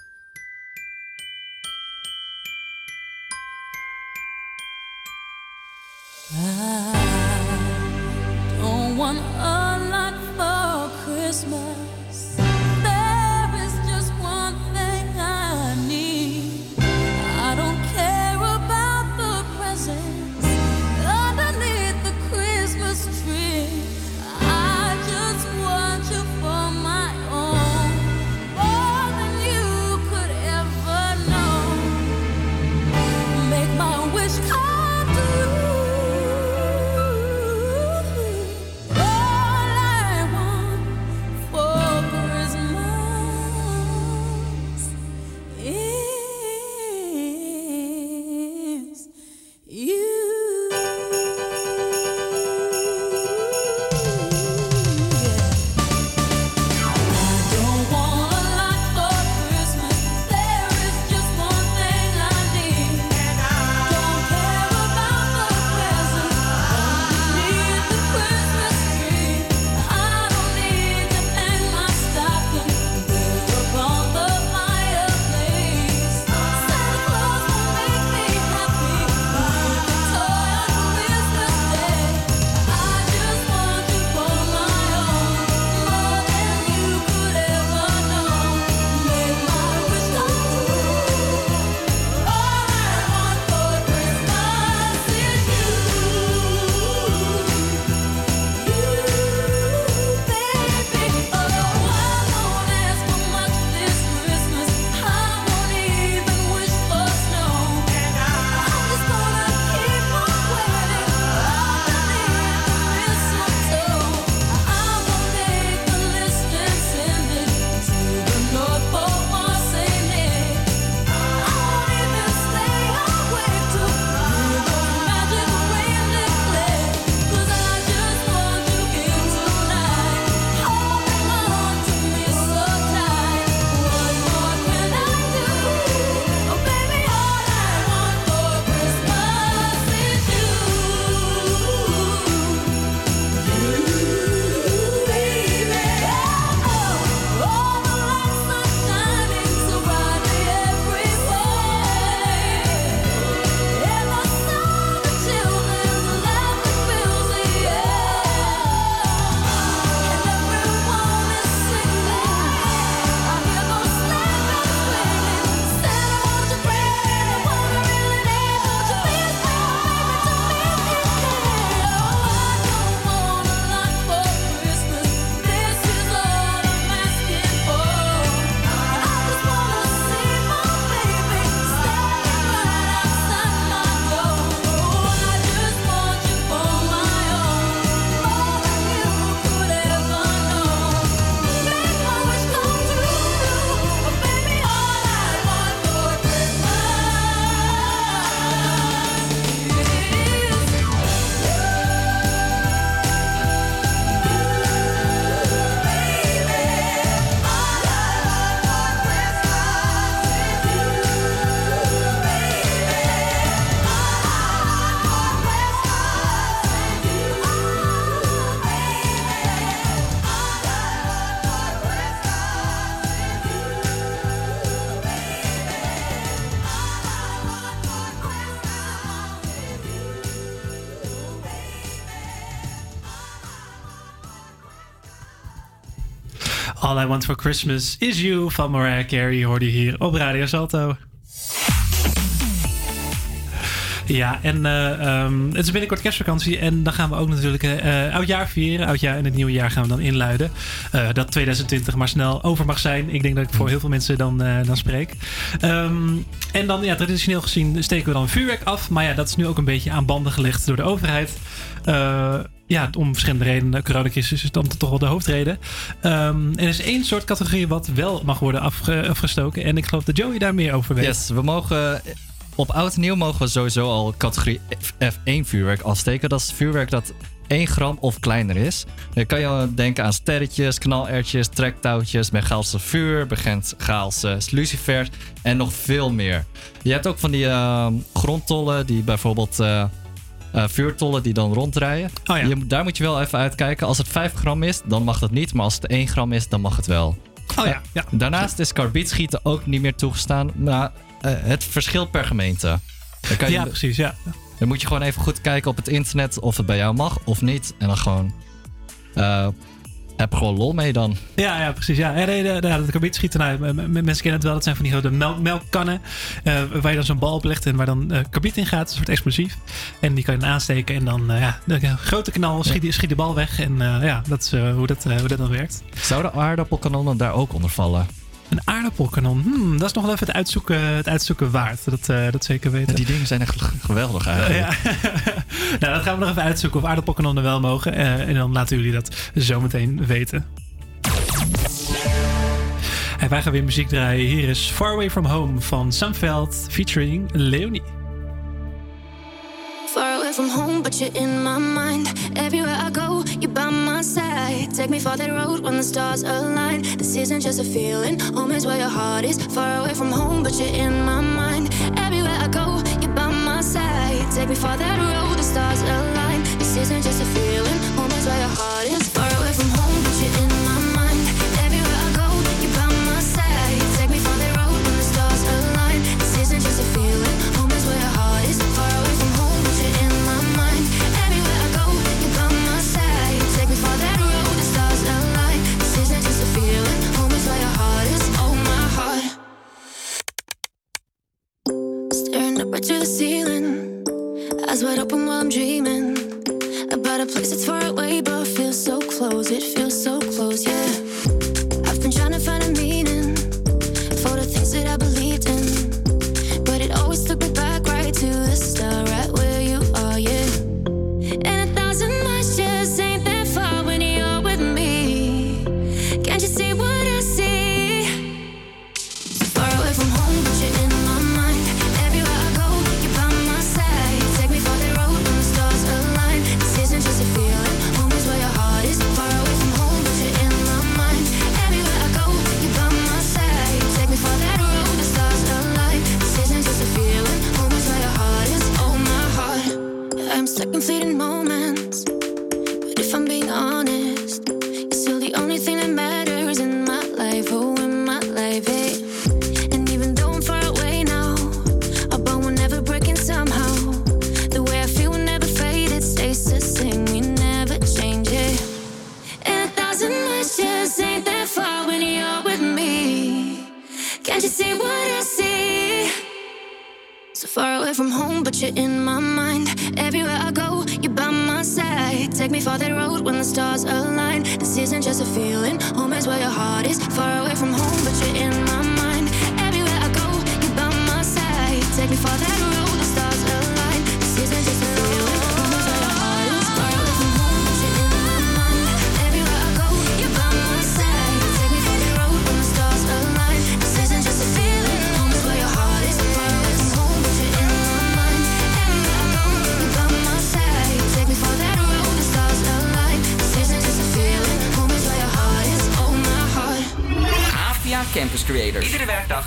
Speaker 6: Want For Christmas Is You
Speaker 1: van Mariah Carey hoorde je hier op Radio Salto. Ja, en eh, ehm, het is binnenkort kerstvakantie en dan gaan we ook natuurlijk eh oudjaar vieren. Oudjaar en het nieuwe jaar gaan we dan inluiden. Dat 2020 maar snel over mag zijn. Ik denk dat ik voor heel veel mensen dan, dan spreek. Ehm, en dan, ja, traditioneel gezien steken we dan vuurwerk af. Maar ja, dat is nu ook een beetje aan banden gelegd door de overheid. Ja, om verschillende redenen. De coronacrisis is dan toch wel de hoofdreden. Ehm, er is één soort categorie wat wel mag worden afge- afgestoken. En ik geloof dat Joey daar meer over weet.
Speaker 5: Yes, we mogen. Op oud en nieuw mogen we sowieso al categorie F- F1 vuurwerk afsteken. Dat is vuurwerk dat 1 gram of kleiner is. Dan kan je denken aan sterretjes, knalertjes, trektouwtjes, Bengaalse vuur, Bengaalse lucifers en nog veel meer. Je hebt ook van die eh, grondtollen die bijvoorbeeld eh, vuurtollen die dan rondrijden.
Speaker 1: Oh ja.
Speaker 5: je, daar moet je wel even uitkijken. Als het 5 gram is, dan mag dat niet. Maar als het 1 gram is, dan mag het wel.
Speaker 1: Oh ja, ja.
Speaker 5: Daarnaast is karbietschieten ook niet meer toegestaan. Maar eh, het verschilt per gemeente. Kan je,
Speaker 1: Ja, precies, ja.
Speaker 5: Dan moet je gewoon even goed kijken op het internet of het bij jou mag of niet. En dan gewoon... eh, heb gewoon lol mee dan.
Speaker 1: Ja, ja, precies. Ja, ja nee, de, de, de karbietschieten, nou, m- m- mensen kennen het wel. Dat zijn van die grote melk, melkkannen. eh, waar je dan zo'n bal op legt en waar dan eh karbiet in gaat. Een soort explosief. En die kan je dan aansteken. En dan, eh, ja, de grote knal schiet, schiet de bal weg. En eh, ja, dat is eh, hoe, dat, eh, hoe dat dan werkt.
Speaker 5: Zouden aardappelkanonnen daar ook onder vallen?
Speaker 1: Een aardappelkanon. Hmm, dat is nog wel even het uitzoeken, het uitzoeken waard. Dat, eh, dat zeker weten.
Speaker 5: Die dingen zijn echt geweldig eigenlijk.
Speaker 1: Ja. nou, dat gaan we nog even uitzoeken of aardappelkanonnen wel mogen. Eh, en dan laten jullie dat zometeen weten. En wij gaan weer muziek draaien. Hier is Far Away From Home van Samveld featuring Leonie.
Speaker 15: Far away from home, but you're in my mind. Everywhere I go, you're by my side. Take me for that road when the stars align. This isn't just a feeling, home is where your heart is. Far away from home, but you're in my mind. Everywhere I go, you're by my side. Take me for that road, the stars align. This isn't just a feeling, home is where your heart is. Far away from home, right to the ceiling, eyes wide open while I'm dreaming about a place that's far away but feels so close. It feels so close, yeah.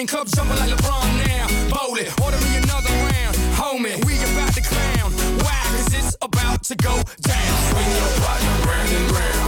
Speaker 16: Stanley Cup jumping like LeBron now. Bowl it, order me another round. Homie, we about to clown. Why? Cause it's about to go down. Swing your body round and round.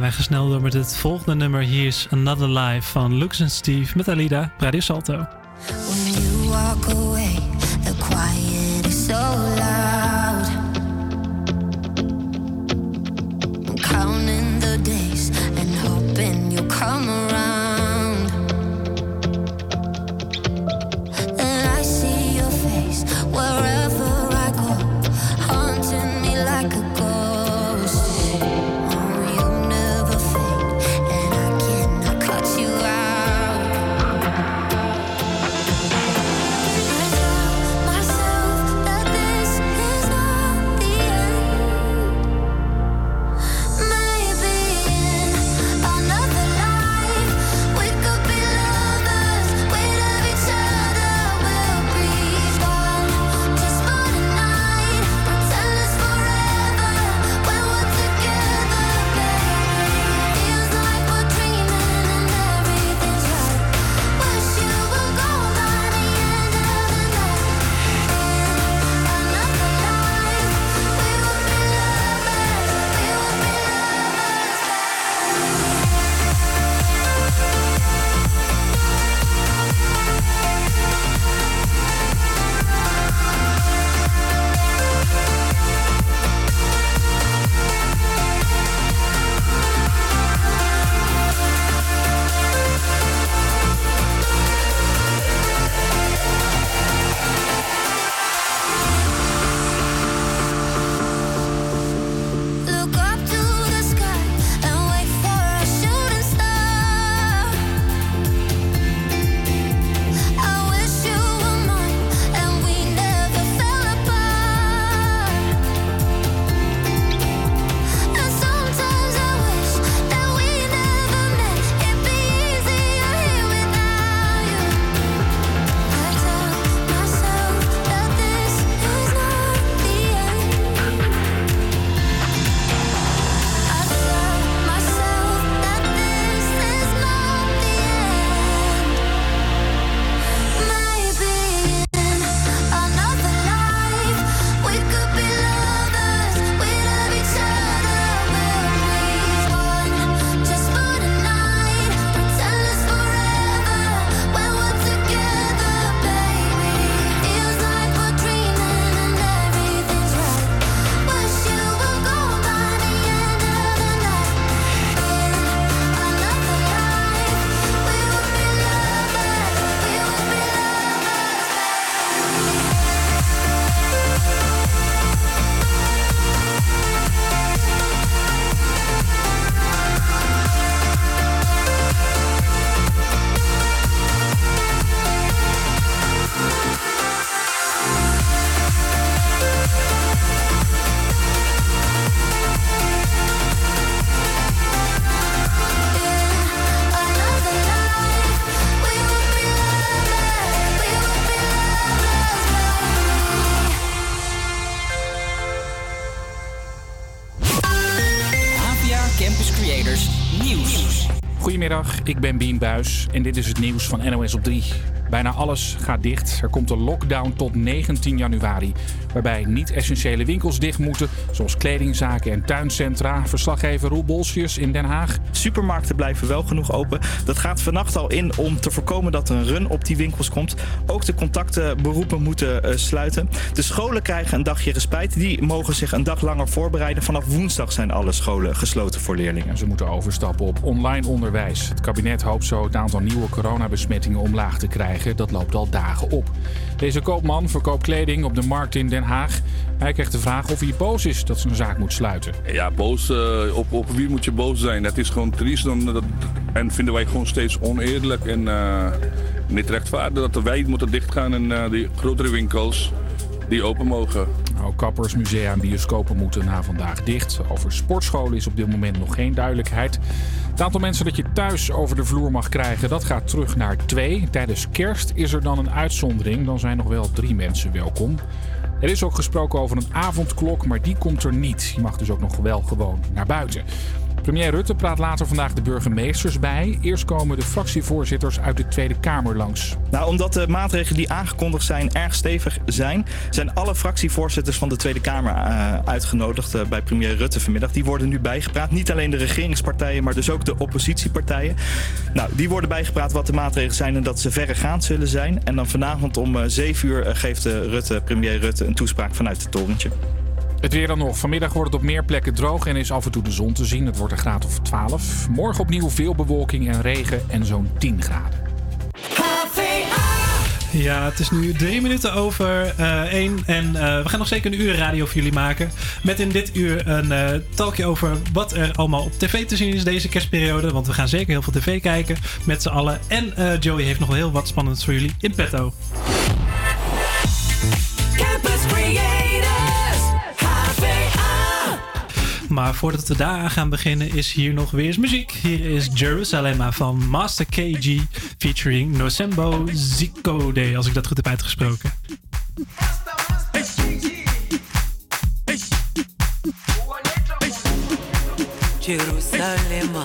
Speaker 6: gaan wij snel door met het volgende nummer. Hier is Another Life van Lux Steve met Alida, Radio Salto.
Speaker 2: ik ben Bien Buis en dit is het nieuws van NOS op 3. Bijna alles gaat dicht. Er komt een lockdown tot 19 januari. Waarbij niet-essentiële winkels dicht moeten. Zoals kledingzaken en tuincentra. Verslaggever Roel Bolsius in Den Haag.
Speaker 17: Supermarkten blijven wel genoeg open. Dat gaat vannacht al in om te voorkomen dat er een run op die winkels komt. Ook de contactberoepen moeten eh, sluiten. De scholen krijgen een dagje respijt. Die mogen zich een dag langer voorbereiden. Vanaf woensdag zijn alle scholen gesloten voor leerlingen.
Speaker 2: Ze moeten overstappen op online onderwijs. Het kabinet hoopt zo het aantal nieuwe coronabesmettingen omlaag te krijgen. Dat loopt al dagen op. Deze koopman verkoopt kleding op de markt in Den Haag. Hij krijgt de vraag of hij boos is dat zijn zaak moet sluiten.
Speaker 18: Ja, boos. eh, op, op wie moet je boos zijn? Het is gewoon triest. Dan, dat, en vinden wij gewoon steeds oneerlijk en eh, niet rechtvaardig dat wij moeten dichtgaan en eh, die grotere winkels die open mogen.
Speaker 2: Nou, kappers, musea en bioscopen moeten na vandaag dicht. Over sportscholen is op dit moment nog geen duidelijkheid. Het aantal mensen dat je thuis over de vloer mag krijgen, dat gaat terug naar twee. Tijdens kerst is er dan een uitzondering. Dan zijn nog wel drie mensen welkom. Er is ook gesproken over een avondklok, maar die komt er niet. Je mag dus ook nog wel gewoon naar buiten. Premier Rutte praat later vandaag de burgemeesters bij. Eerst komen de fractievoorzitters uit de Tweede Kamer langs.
Speaker 17: Nou, omdat de maatregelen die aangekondigd zijn erg stevig zijn, zijn alle fractievoorzitters van de Tweede Kamer eh, uitgenodigd eh, bij premier Rutte vanmiddag. Die worden nu bijgepraat. Niet alleen de regeringspartijen, maar dus ook de oppositiepartijen. Nou, die worden bijgepraat wat de maatregelen zijn en dat ze verregaand zullen zijn. En dan vanavond om eh, 7 uur geeft Rutte, premier Rutte een toespraak vanuit het torentje.
Speaker 2: Het weer dan nog. Vanmiddag wordt het op meer plekken droog en is af en toe de zon te zien. Het wordt een graad of 12. Morgen opnieuw veel bewolking en regen en zo'n 10 graden.
Speaker 1: Ja, het is nu drie minuten over één. En eh, we gaan nog zeker een uur radio voor jullie maken. Met in dit uur een eh, talkje over wat er allemaal op tv te zien is deze kerstperiode. Want we gaan zeker heel veel tv kijken met z'n allen. En Joey heeft nog wel heel wat spannends voor jullie in petto. Maar voordat we daaraan gaan beginnen is hier nog weer eens muziek. Hier is Jerusalem van Master KG featuring Nosembo Zikode, als ik dat goed heb uitgesproken.
Speaker 19: Jerusalema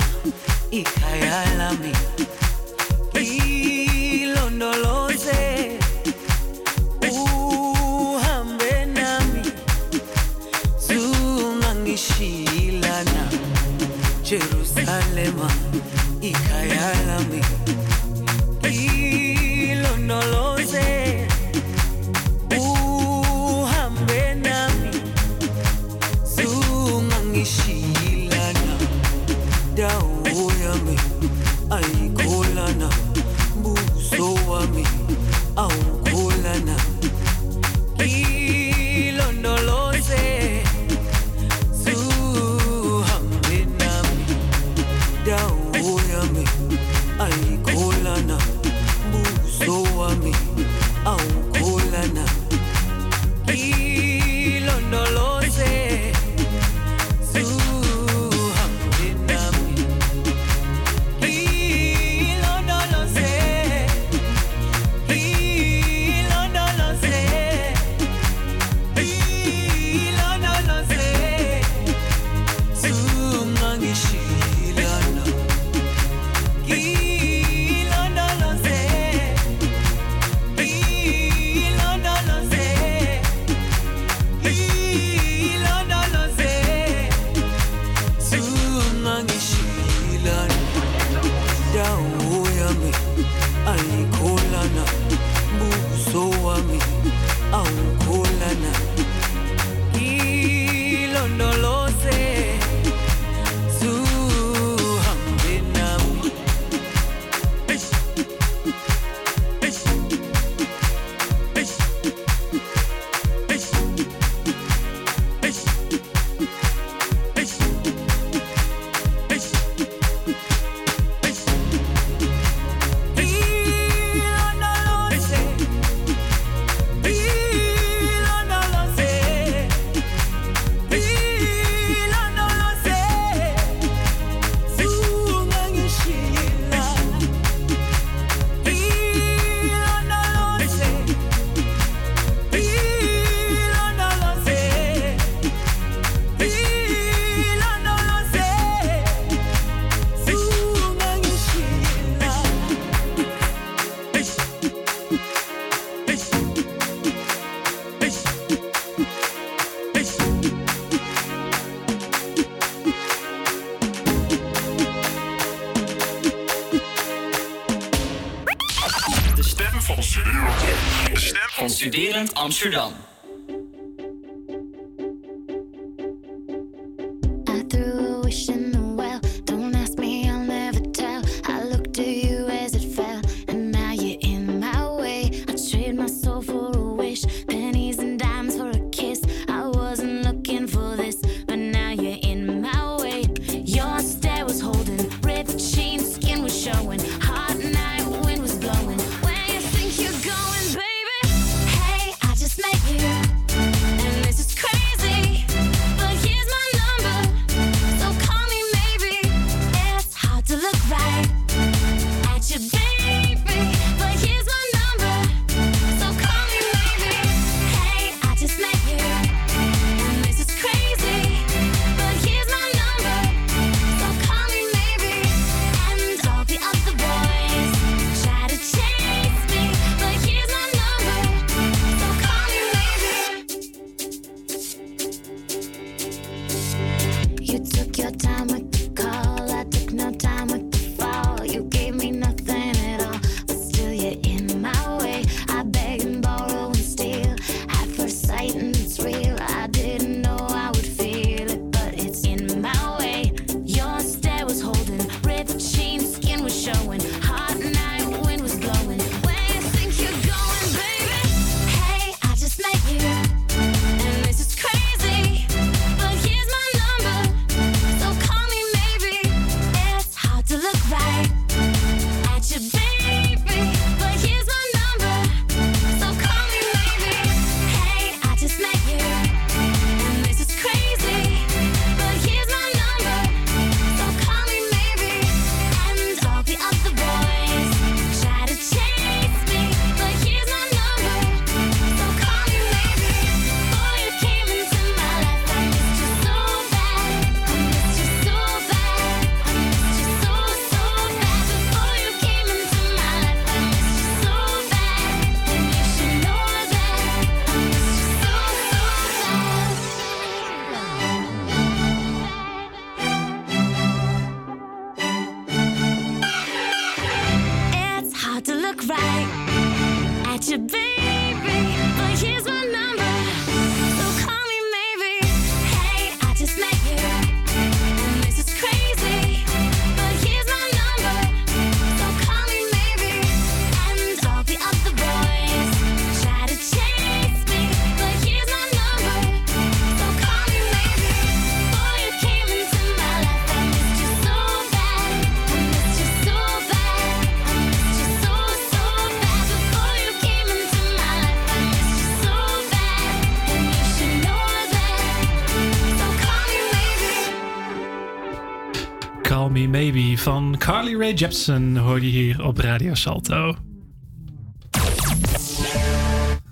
Speaker 1: Rae Jepsen hoor je hier op Radio Salto.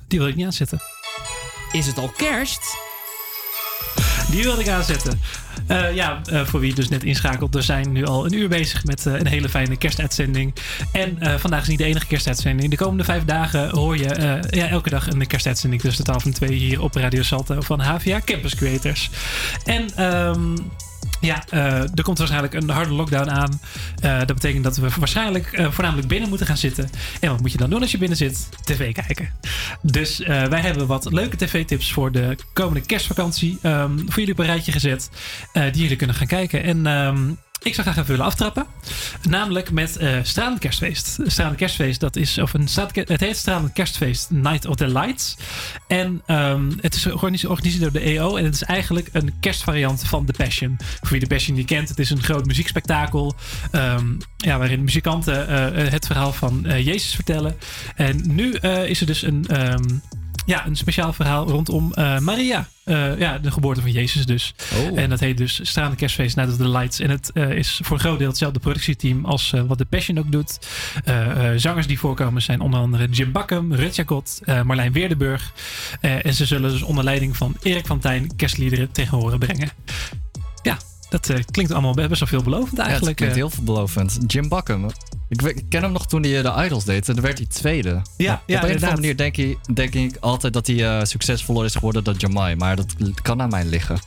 Speaker 1: Die wil ik niet aanzetten.
Speaker 20: Is het al kerst?
Speaker 1: Die wilde ik aanzetten. Eh, ja, eh, voor wie dus net inschakelt, we zijn nu al een uur bezig met eh, een hele fijne kerstuitzending. En vandaag is niet de enige kerstuitzending. De komende vijf dagen hoor je ja, elke dag een kerstuitzending tussen de 12 en 2 hier op Radio Salto van HVA Campus Creators. En ehm, ja, eh, er komt waarschijnlijk een harde lockdown aan. Eh, dat betekent dat we waarschijnlijk eh, voornamelijk binnen moeten gaan zitten. En wat moet je dan doen als je binnen zit? TV kijken. Dus wij hebben wat leuke tv-tips voor de komende kerstvakantie ehm, voor jullie op een rijtje gezet. die jullie kunnen gaan kijken. En ehm, ik zou graag even willen aftrappen. Namelijk met eh Stralend Kerstfeest. Kerstfeest, dat is, of een het heet Stralend Kerstfeest Night of the Lights. En ehm, het is georganiseerd door de EO. En het is eigenlijk een kerstvariant van The Passion. Voor wie The Passion niet kent, het is een groot muziekspektakel. ehm, ja, waarin muzikanten eh, het verhaal van eh, Jezus vertellen. En nu eh, is er dus een, ehm, ja, een speciaal verhaal rondom eh, Maria. Eh, ja, de geboorte van Jezus dus. En dat heet dus Stralende Kerstfeest Night of the Lights. En het eh, is voor een groot deel hetzelfde productieteam als wat The Passion ook doet. Zangers die voorkomen zijn onder andere Jim Bakkum, Rut Jacot, Marlijn Weerdenburg. En ze zullen dus onder leiding van Erik van Tijn kerstliederen tegen horen brengen. Ja, dat eh, klinkt allemaal best wel veelbelovend eigenlijk.
Speaker 5: Ja, het klinkt
Speaker 1: eh.
Speaker 5: heel veelbelovend. Jim Bakken. Ik, ken hem nog toen hij eh, de Idols deed. En dan werd hij tweede.
Speaker 1: Ja,
Speaker 5: op
Speaker 1: ja,
Speaker 5: een of andere manier denk ik, denk ik altijd dat hij eh, succesvoller is geworden dan Jamai. Maar dat kan aan mij liggen.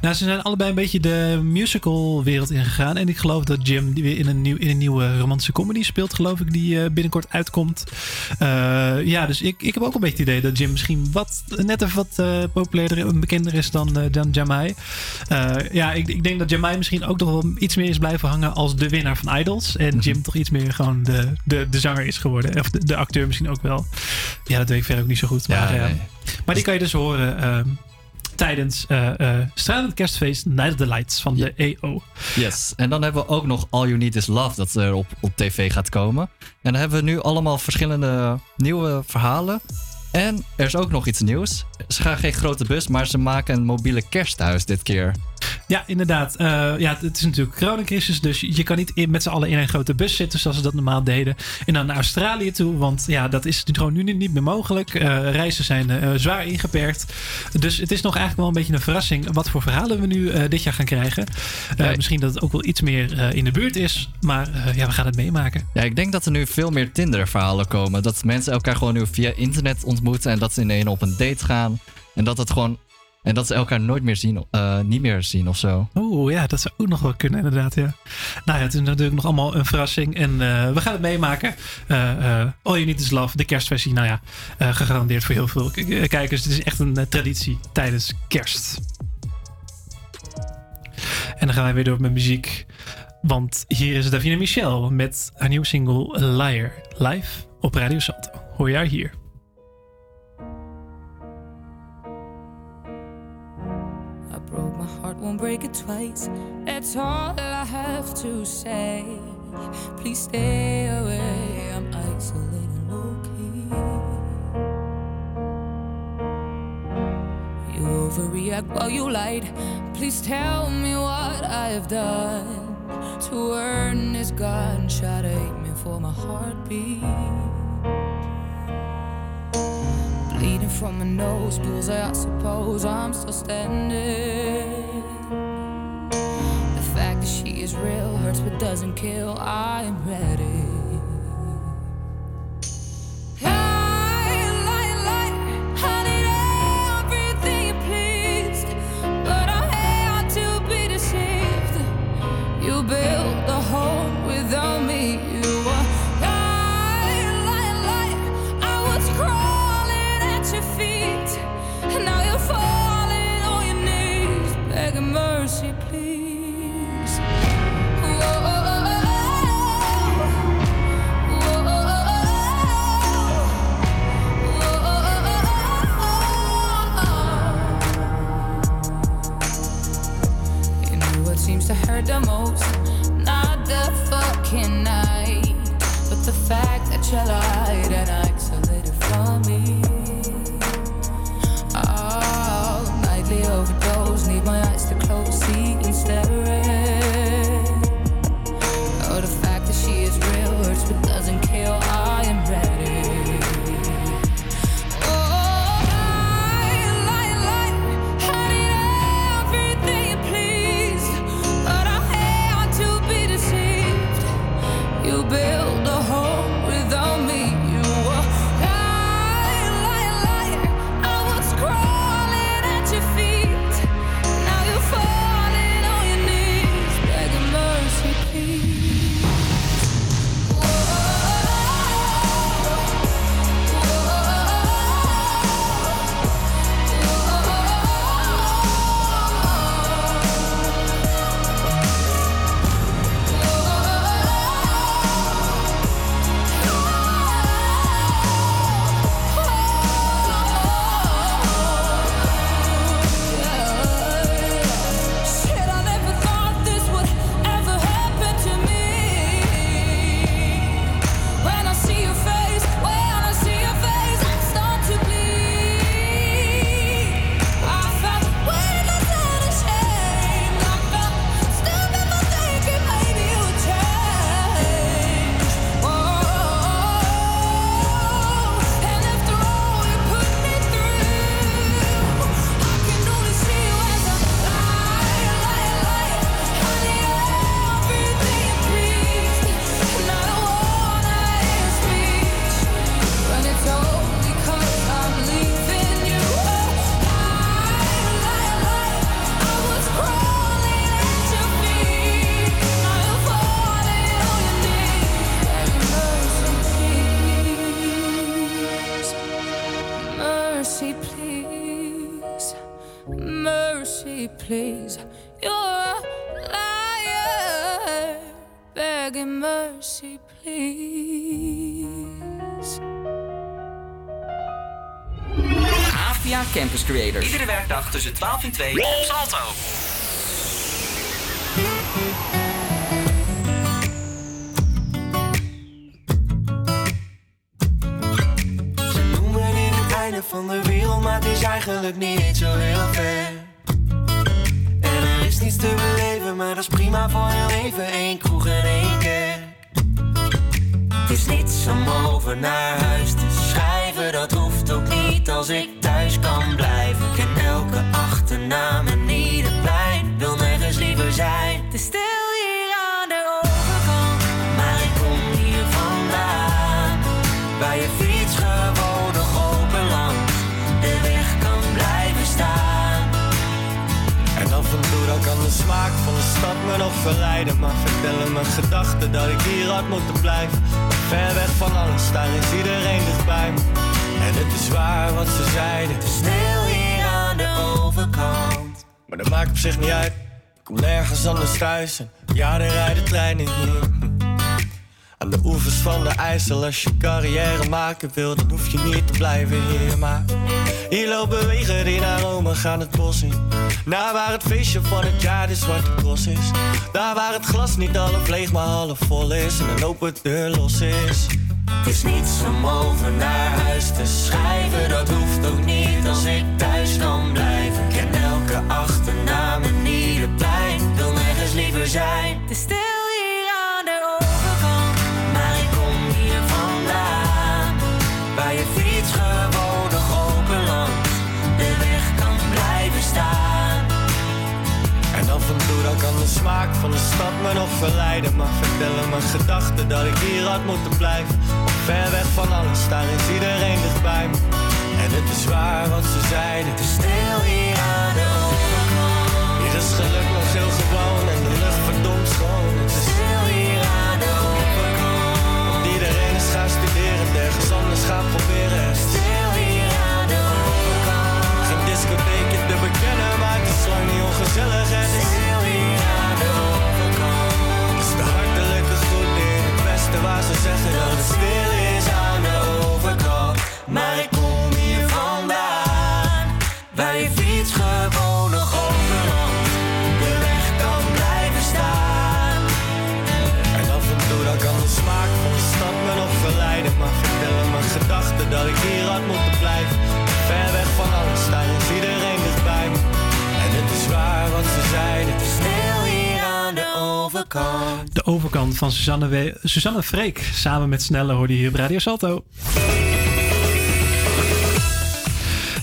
Speaker 1: Nou, ze zijn allebei een beetje de musical wereld ingegaan. En ik geloof dat Jim weer in een, nieuw, in een nieuwe romantische comedy speelt, geloof ik, die eh, binnenkort uitkomt. Eh, ja, dus ik, ik heb ook een beetje het idee dat Jim misschien wat, net even wat eh, populairder en bekender is dan, dan Jamai. Ja, ik, ik denk dat Jamai misschien ook nog wel iets meer is blijven hangen als de winnaar van Idols. En Jim toch iets meer gewoon de, de, de zanger is geworden. Of de, de acteur misschien ook wel. Ja, dat weet ik verder ook niet zo goed. Maar,
Speaker 5: Ja, nee.
Speaker 1: maar die kan je dus horen ehm, tijdens eh Stralend Kerstfeest Night of the Lights van de EO.
Speaker 5: Yes. En dan hebben we ook nog All You Need Is Love dat er op, op tv gaat komen. En dan hebben we nu allemaal verschillende nieuwe verhalen. En er is ook nog iets nieuws. Ze gaan geen grote bus, maar ze maken een mobiele kersthuis dit keer.
Speaker 1: Ja, inderdaad. Eh, ja, het- is natuurlijk coronacrisis, dus je kan niet in, met z'n allen in een grote bus zitten zoals ze dat normaal deden. En dan naar Australië toe, want ja, dat is gewoon nu niet meer mogelijk. Eh, reizen zijn eh, zwaar ingeperkt. Dus het is nog eigenlijk wel een beetje een verrassing wat voor verhalen we nu dit jaar gaan krijgen. Misschien dat het ook wel iets meer in de buurt is, maar ja, we gaan het meemaken.
Speaker 5: Ja, ik denk dat er nu veel meer Tinder-verhalen komen. Dat mensen elkaar gewoon nu via internet ontmoeten en dat ze ineens op een date gaan. En dat het gewoon. En dat ze elkaar nooit meer zien, eh, niet meer zien of zo.
Speaker 1: Oeh, ja, dat zou ook nog wel kunnen, inderdaad. Ja. Nou ja, het is natuurlijk nog allemaal een verrassing. En eh, we gaan het meemaken. Eh All You Need Is Love, de kerstversie. Nou ja, gegarandeerd voor heel veel kijkers. Het is echt een traditie tijdens kerst. En dan gaan wij weer door met muziek. Want hier is Davina Michel met haar nieuwe single Liar. Live op Radio Salto. Hoor haar hier.
Speaker 9: Broke my heart, won't break it twice. That's all I have to say. Please stay away. I'm isolating low key. You overreact while you lied. Please tell me what I have done to earn this gunshot aiming for my heartbeat. Bleeding from my nose, bullseye, I suppose I'm still standing. The fact that she is real hurts but doesn't kill. I am ready. Lie, lie, lie. I hurt the most? Not the fucking night, but the fact that you lied and isolated from me. Oh, nightly overdose, need my eyes to close, see and staring. Tussen 12 en 2 op Salto.
Speaker 19: Ze noemen dit het einde van de wereld, maar het is eigenlijk niet
Speaker 21: mijn gedachten dat ik hier had moeten blijven. Ver weg van alles, daar is iedereen dichtbij. Me En het is waar wat ze zeiden. Het
Speaker 19: Stil hier aan de overkant.
Speaker 21: Maar dat maakt op zich niet uit. Ik kom nergens anders thuis. En ja, er rijden treinen hier Aan de oevers van de IJssel Als je carrière maken wil, dan hoef je niet te blijven hier Maar hier lopen wegen die naar Rome gaan het bos in. Naar waar het feestje van het jaar de zwarte cross is. Daar waar het glas niet half leeg maar half vol is En een open deur los is.
Speaker 19: Het is niets om over naar huis te schrijven, dat hoeft ook niet als ik thuis kan blijven. Ik ken elke achternaam en ieder plein, wil nergens liever zijn.
Speaker 21: Van de stad me nog verleiden Maar vertellen mijn gedachten dat ik hier had moeten blijven. Ver weg van alles, daar is iedereen dichtbij me. En het is waar wat ze zeiden. Het is
Speaker 19: Stil hier aan de overkant.
Speaker 21: Hier is De
Speaker 19: overkant
Speaker 21: van
Speaker 1: Suzanne, We Freek. Samen met Snelle hoorde je hier op Radio Salto.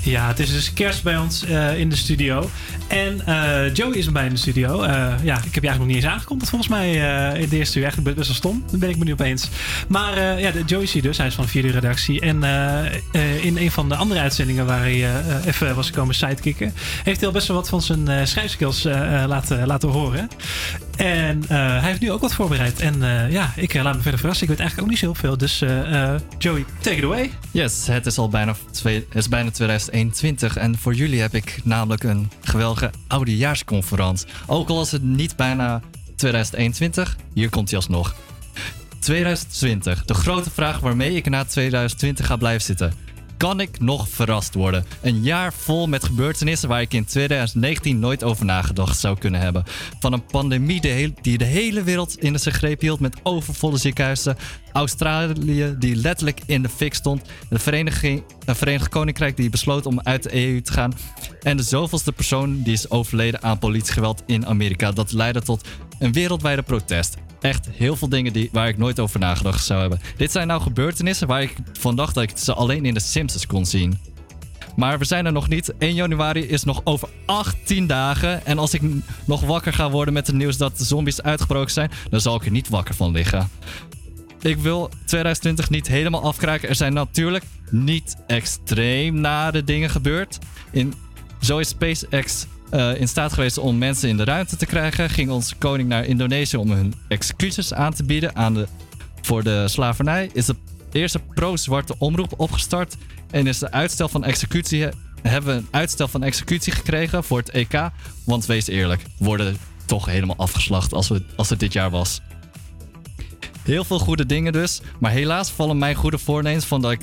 Speaker 1: Ja, het is dus kerst bij ons eh, in de studio. En eh, Joey is erbij in de studio. Eh, ja, ik heb je eigenlijk nog niet eens aangekondigd volgens mij in de eerste uur. Eigenlijk best wel stom. Dan ben ik me nu opeens. Maar ja, Joey is hier dus. Hij is van de vierde redactie. En in een van de andere uitzendingen waar hij even was gekomen sidekicken... heeft hij al best wel wat van zijn schrijfskills laten, laten horen. En eh, hij heeft nu ook wat voorbereid. En eh, ja, ik eh, laat me verder verrassen. Ik weet eigenlijk ook niet zo heel veel. Dus Joey, take it away.
Speaker 5: Yes, het is al bijna, twee, is bijna 2021 en voor jullie heb ik namelijk een geweldige oudejaarsconferentie. Ook al is het niet bijna 2021, hier komt hij alsnog. 2020, de grote vraag waarmee ik na 2020 ga blijven zitten. Kan ik nog verrast worden? Een jaar vol met gebeurtenissen waar ik in 2019 nooit over nagedacht zou kunnen hebben. Van een pandemie die de hele wereld in zijn greep hield met overvolle ziekenhuizen. Australië die letterlijk in de fik stond. De Vereniging, het Verenigd Koninkrijk die besloot om uit de EU te gaan. En de zoveelste persoon die is overleden aan politiegeweld in Amerika. Dat leidde tot een wereldwijde protest. Echt heel veel dingen die, waar ik nooit over nagedacht zou hebben. Dit zijn nou gebeurtenissen waar ik van dacht dat ik ze alleen in de Simpsons kon zien. Maar we zijn er nog niet. 1 januari is nog over 18 dagen. En als ik nog wakker ga worden met het nieuws dat de zombies uitgebroken zijn, dan zal ik er niet wakker van liggen. Ik wil 2020 niet helemaal afkraken. Er zijn natuurlijk niet extreem nare dingen gebeurd. In, zo is SpaceX eh, in staat geweest om mensen in de ruimte te krijgen. Ging onze koning naar Indonesië om hun excuses aan te bieden aan de, voor de slavernij. Is de eerste pro-zwarte omroep opgestart. En is de uitstel van executie hebben we een uitstel van executie gekregen voor het EK. Want wees eerlijk, worden toch helemaal afgeslacht als, we, als het dit jaar was. Heel veel goede dingen dus. Maar helaas vallen mijn goede voornemens van dat ik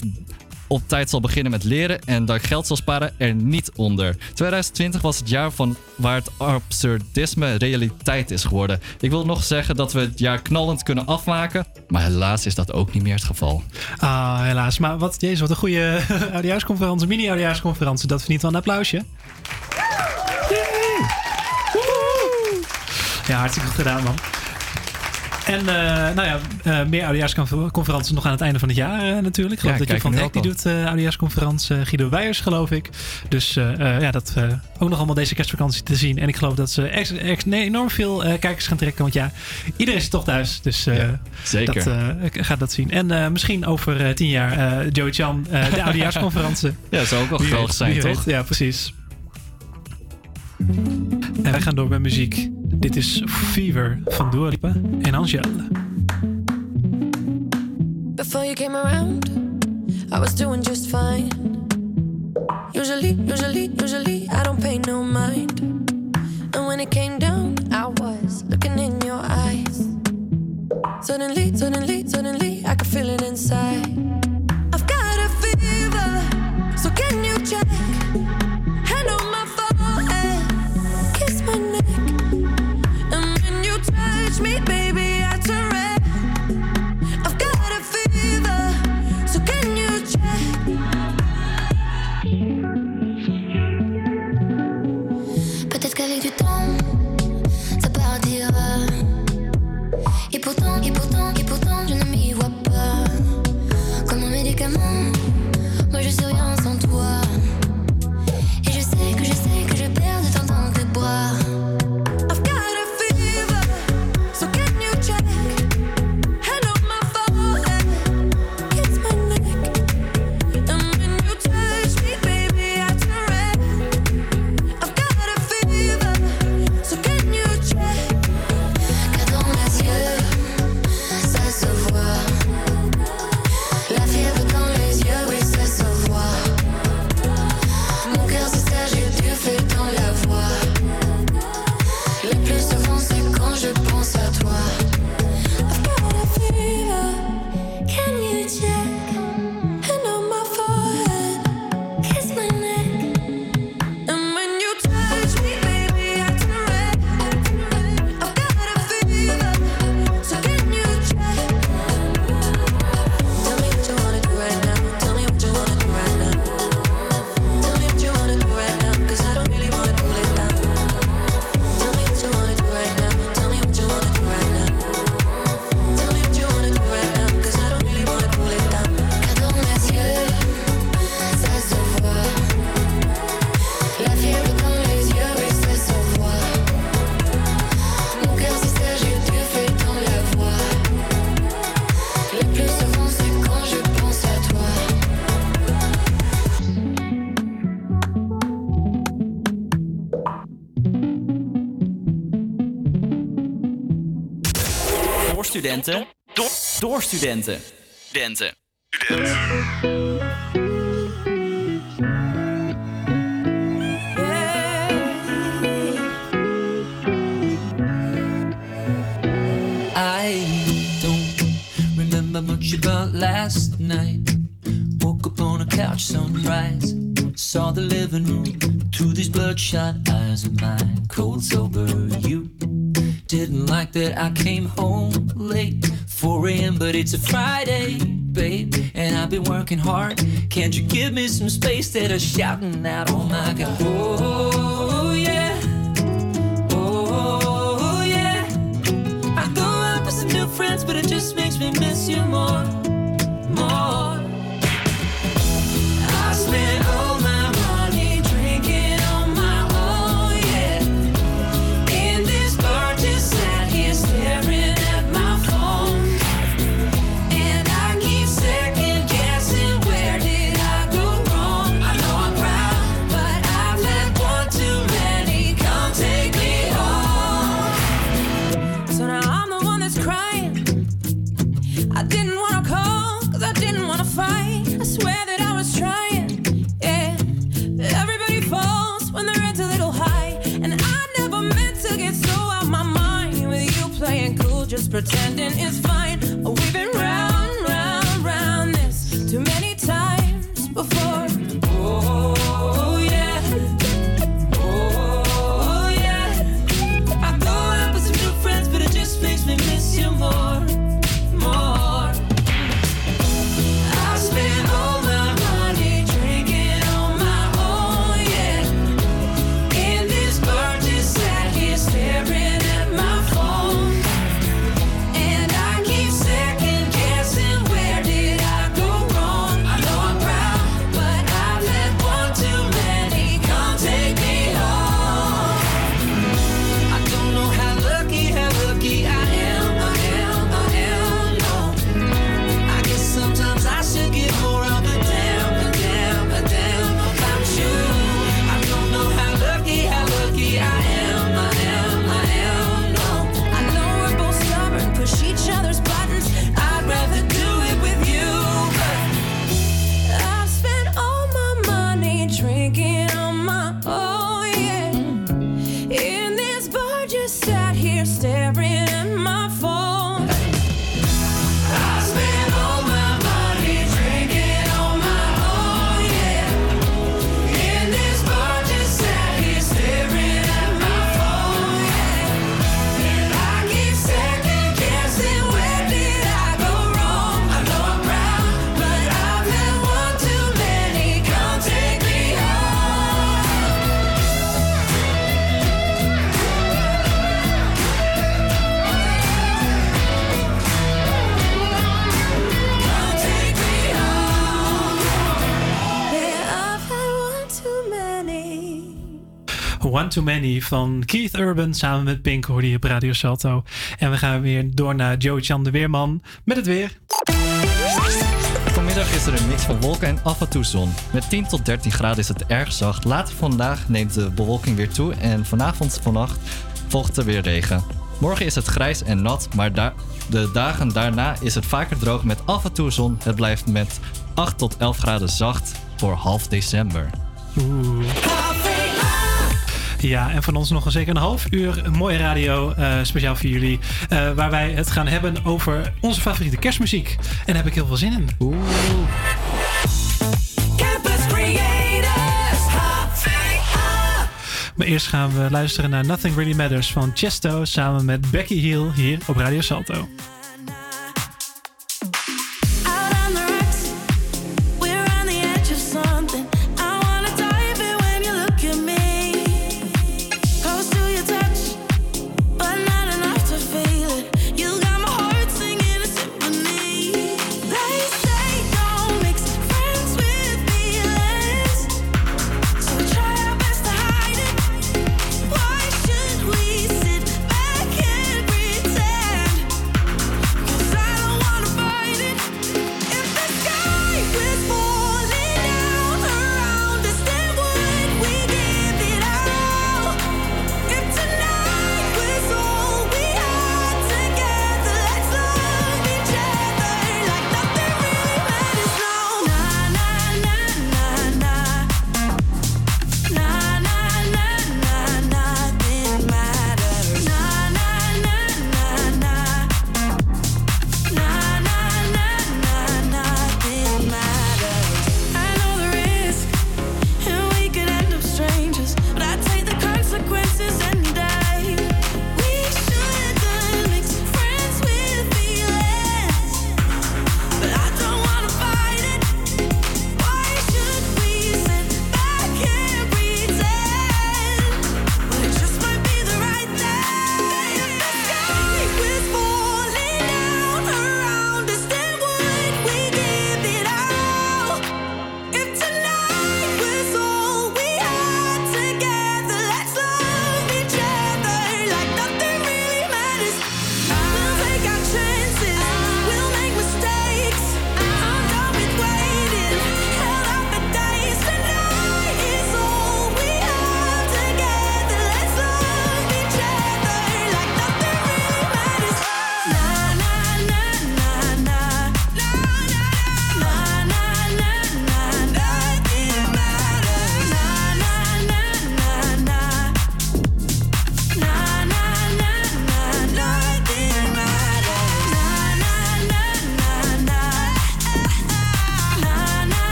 Speaker 5: op tijd zal beginnen met leren en dat ik geld zal sparen er niet onder. 2020 was het jaar van waar het absurdisme realiteit is geworden. Ik wil nog zeggen dat we het jaar knallend kunnen afmaken, maar helaas is dat ook niet meer het geval.
Speaker 1: Ah, helaas. Maar wat, jezus, wat een goede oudejaarsconferentie, mini-oudejaarsconferentie. Dat verdient wel een applausje. Ja, hartstikke goed gedaan, man. En eh, nou ja, eh, meer oudejaarsconferenties nog aan het einde van het jaar eh, natuurlijk. Ik geloof
Speaker 5: Ja,
Speaker 1: dat je van Dijk die doet oudejaarsconferentie. eh, Guido Weijers geloof ik. Dus ja, dat ook nog allemaal deze kerstvakantie te zien. En ik geloof dat ze ex, ex- nee, enorm veel kijkers gaan trekken. Want ja, iedereen is toch thuis. Dus
Speaker 5: zeker.
Speaker 1: Dat, eh, ik ga dat zien. En misschien over tien jaar Joey Chan, de oudejaarsconferentie.
Speaker 5: Ja, zou ook wel geweldig zijn, toch?
Speaker 1: weet. Ja, precies. En wij gaan door met muziek. Dit is Fever van Dua en Angèle.
Speaker 6: Before you came around, I was doing just fine. Usually, usually, usually, I don't pay no mind. And when it came down, I was looking in your eyes. Suddenly, suddenly, suddenly, I could feel it inside.
Speaker 22: Studenten. Door, door studenten. Studenten.
Speaker 9: It's a Friday, babe. And I've been working hard. Can't you give me some space that I'm shouting out, oh my god? Oh, Too Many
Speaker 1: van Keith Urban samen met Pink hoorde je op Radio Salto. En we gaan weer door naar Joe-Chan de Weerman met het weer.
Speaker 5: Vanmiddag is er een mix van wolken en af en toe zon. Met 10 tot 13 graden is het erg zacht. Later vandaag neemt de bewolking weer toe en vanavond vannacht volgt er weer regen. Morgen is het grijs en nat, maar da- de dagen daarna is het vaker droog met af en toe zon. Het blijft met 8 tot 11 graden zacht voor half december.
Speaker 1: Oeh. Ja, en van ons nog een zeker een half uur een mooie radio, eh, speciaal voor jullie. eh, waar wij het gaan hebben over onze favoriete kerstmuziek. En daar heb ik heel veel zin in. Oeh.
Speaker 23: Campus Creators, HVA.
Speaker 1: Maar eerst gaan we luisteren naar Nothing Really Matters van Chesto samen met Becky Hill hier op Radio Salto.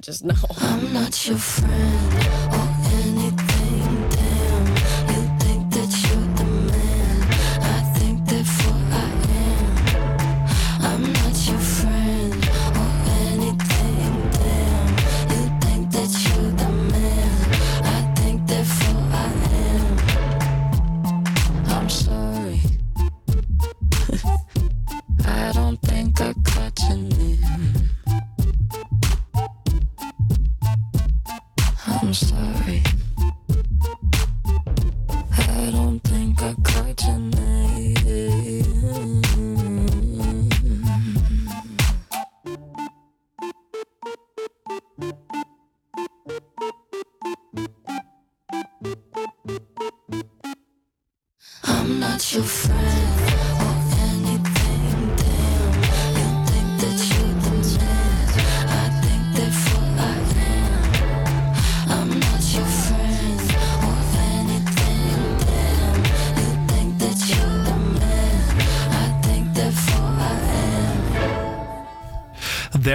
Speaker 24: Just know. I'm not your friend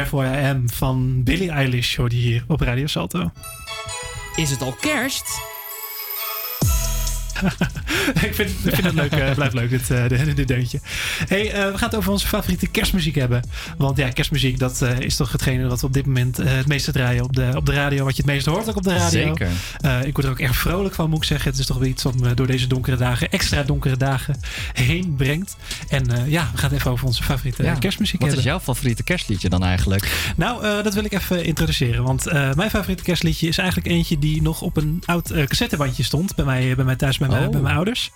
Speaker 24: am. Therefore I Am
Speaker 1: van Billie Eilish hoorde je hier op Radio Salto.
Speaker 20: Is het al kerst?
Speaker 1: ik vind, ik vind het leuk. eh, blijft leuk, dit, eh, dit, dit deuntje. Hey, eh, we gaan het over onze favoriete kerstmuziek hebben. Want ja, kerstmuziek, dat is toch hetgene wat we op dit moment het meeste draaien op de, op de radio. Wat je het meest hoort ook op de radio.
Speaker 5: Zeker.
Speaker 1: Ik word er ook erg vrolijk van, moet ik zeggen. Het is toch weer iets wat me door deze donkere dagen, extra donkere dagen, heen brengt. En ja, we gaan het even over onze favoriete
Speaker 5: Ja.
Speaker 1: kerstmuziek
Speaker 5: Wat
Speaker 1: hebben.
Speaker 5: is jouw favoriete kerstliedje dan eigenlijk?
Speaker 1: Nou, dat wil ik even introduceren. Want mijn favoriete kerstliedje is eigenlijk eentje die nog op een oud cassettebandje stond. Bij mij, bij mij thuis, bij, mijn,
Speaker 5: Oh.
Speaker 1: bij mijn ouders.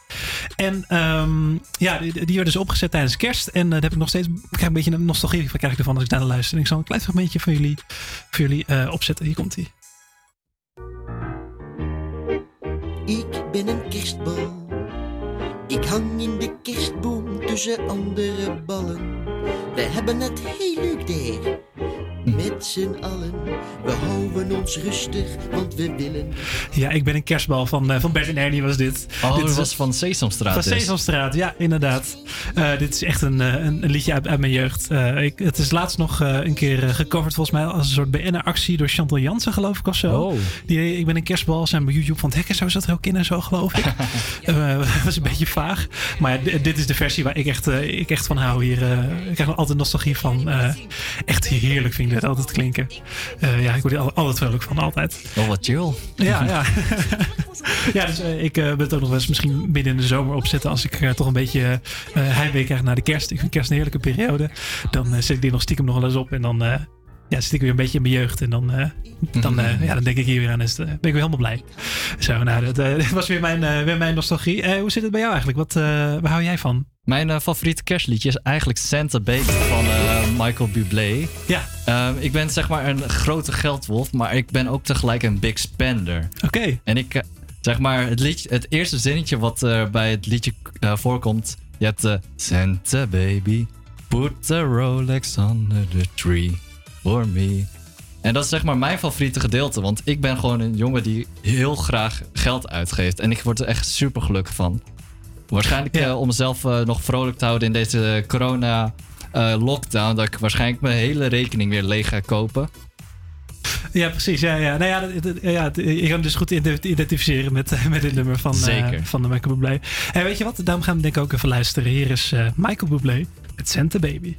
Speaker 1: En ehm, ja, die, die werd dus opgezet tijdens kerst. En eh, daar heb ik nog steeds ik krijg een beetje een nostalgie krijg ik ervan als ik daar naar luister. En ik zal een klein fragmentje van jullie, voor jullie eh, opzetten. Hier komt hij.
Speaker 25: Ik ben een kerstbal. Ik hang in de kerstboom tussen andere ballen. We hebben het heel leuk daar. Met z'n allen. We houden ons rustig, want we willen.
Speaker 1: Ja, ik ben een kerstbal van, eh, van Bert en Ernie was dit.
Speaker 5: Oh,
Speaker 1: dit
Speaker 5: was van Sesamstraat
Speaker 1: Van
Speaker 5: dus.
Speaker 1: Sesamstraat, ja, inderdaad. Eh, dit is echt een, eh, een, een liedje uit, uit mijn jeugd. Eh, ik, het is laatst nog eh, een keer gecoverd, volgens mij, als een soort BN'er-actie door Chantal Jansen, geloof ik, of zo.
Speaker 5: Oh.
Speaker 1: Die, ik ben een kerstbal, zijn bij YouTube van het hekken, zo zat er ook in en zo, geloof ik. Eh, was een beetje vaag. Maar dit is de versie waar ik echt, eh, ik echt van hou hier. eh, ik krijg altijd nostalgie van. Eh, echt heerlijk vind ik dit altijd klinken. Ja, ik word er al- altijd vrolijk van, altijd.
Speaker 5: Oh, wat chill.
Speaker 1: Ja, ja. ja, dus ik ben het ook nog wel eens misschien midden in de zomer opzetten. Als ik toch een beetje heimwee krijg naar de kerst. Ik vind kerst een heerlijke periode. Dan zet ik die nog stiekem nog wel eens op. En dan ja, zit ik weer een beetje in mijn jeugd. En dan, eh, dan, eh, ja, dan denk ik hier weer aan. Het, eh, ben ik weer helemaal blij. Zo, nou, dat, was weer mijn, weer mijn nostalgie. Hoe zit het bij jou eigenlijk? Wat, waar hou jij van?
Speaker 5: Mijn favoriete kerstliedje is eigenlijk Santa Baby van Michael Bublé.
Speaker 1: Ja.
Speaker 5: Ehm, ik ben zeg maar een grote geldwolf, maar ik ben ook tegelijk een big spender.
Speaker 1: Oké.
Speaker 5: En ik, zeg maar, het, liedje, het eerste zinnetje wat bij het liedje voorkomt. Je hebt Santa Baby, put the Rolex under the tree for me. En dat is zeg maar mijn favoriete gedeelte. Want ik ben gewoon een jongen die heel graag geld uitgeeft. En ik word er echt super gelukkig van. Waarschijnlijk eh, om mezelf eh, nog vrolijk te houden in deze corona eh, lockdown. Dat ik waarschijnlijk mijn hele rekening weer leeg ga kopen.
Speaker 1: Ja, precies. Ja, ja. Nou ja, dat- dat- ja, het- je kan het dus goed ident- identificeren met, met dit nummer van,
Speaker 5: Zeker.
Speaker 1: van de Michael Bublé. En weet je wat? Daarom gaan we denk ik ook even luisteren. Hier is Michael Bublé met Santa Baby.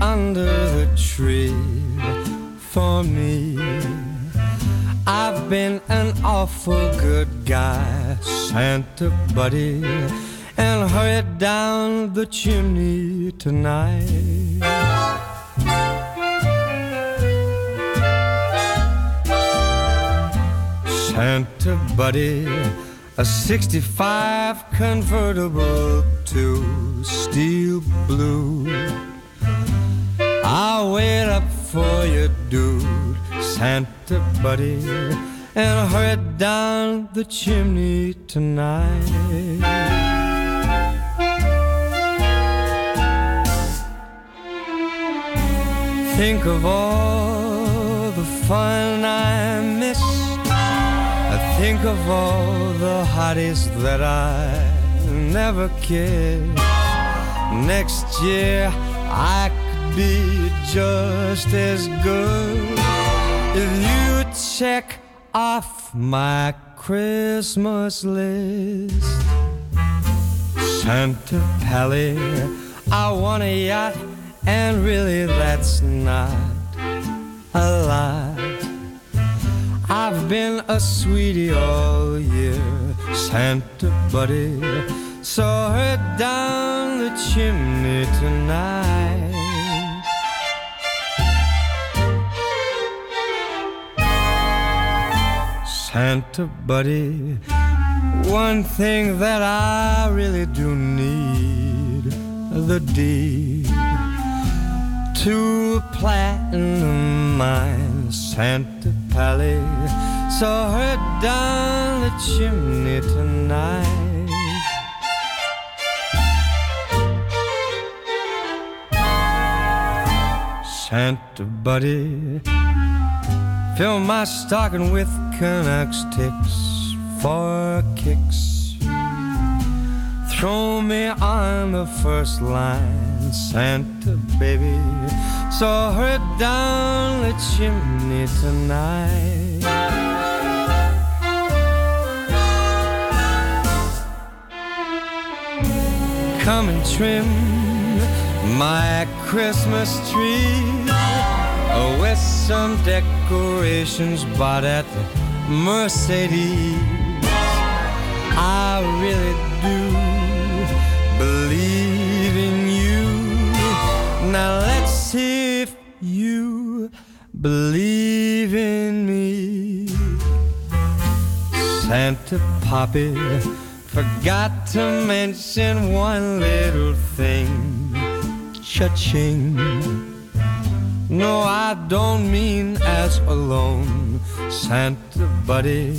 Speaker 26: Under the tree for me. I've been an awful good guy, Santa buddy, and hurry down the chimney tonight. Santa buddy, a 65 convertible to steel blue. I'll wait up for you, dude, Santa buddy, and hurry down the chimney tonight. Think of all the fun I missed. I think of all the hotties that I never kissed. Next year I be just as good if you check off my Christmas list. Santa Pally, I want a yacht, and really that's not a lot. I've been a sweetie all year, Santa buddy. Saw her down the chimney tonight. Santa buddy, one thing that I really do need the deed to a platinum mine, Santa Pally. So her down the chimney tonight. Santa buddy, fill my stocking with Canucks ticks for kicks. Throw me on the first line, Santa baby. Saw her down the chimney tonight. Come and trim my Christmas tree with some decorations bought at Mercedes. I really do believe in you. Now let's see if you believe in me. Santa Poppy forgot to mention one little thing. Cha-ching. No, I don't mean as alone. Santa buddy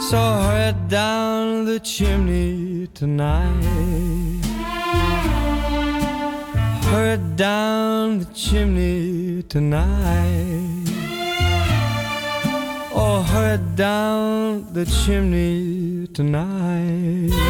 Speaker 26: saw her down the chimney tonight. Her down the chimney tonight. Oh, her down the chimney tonight.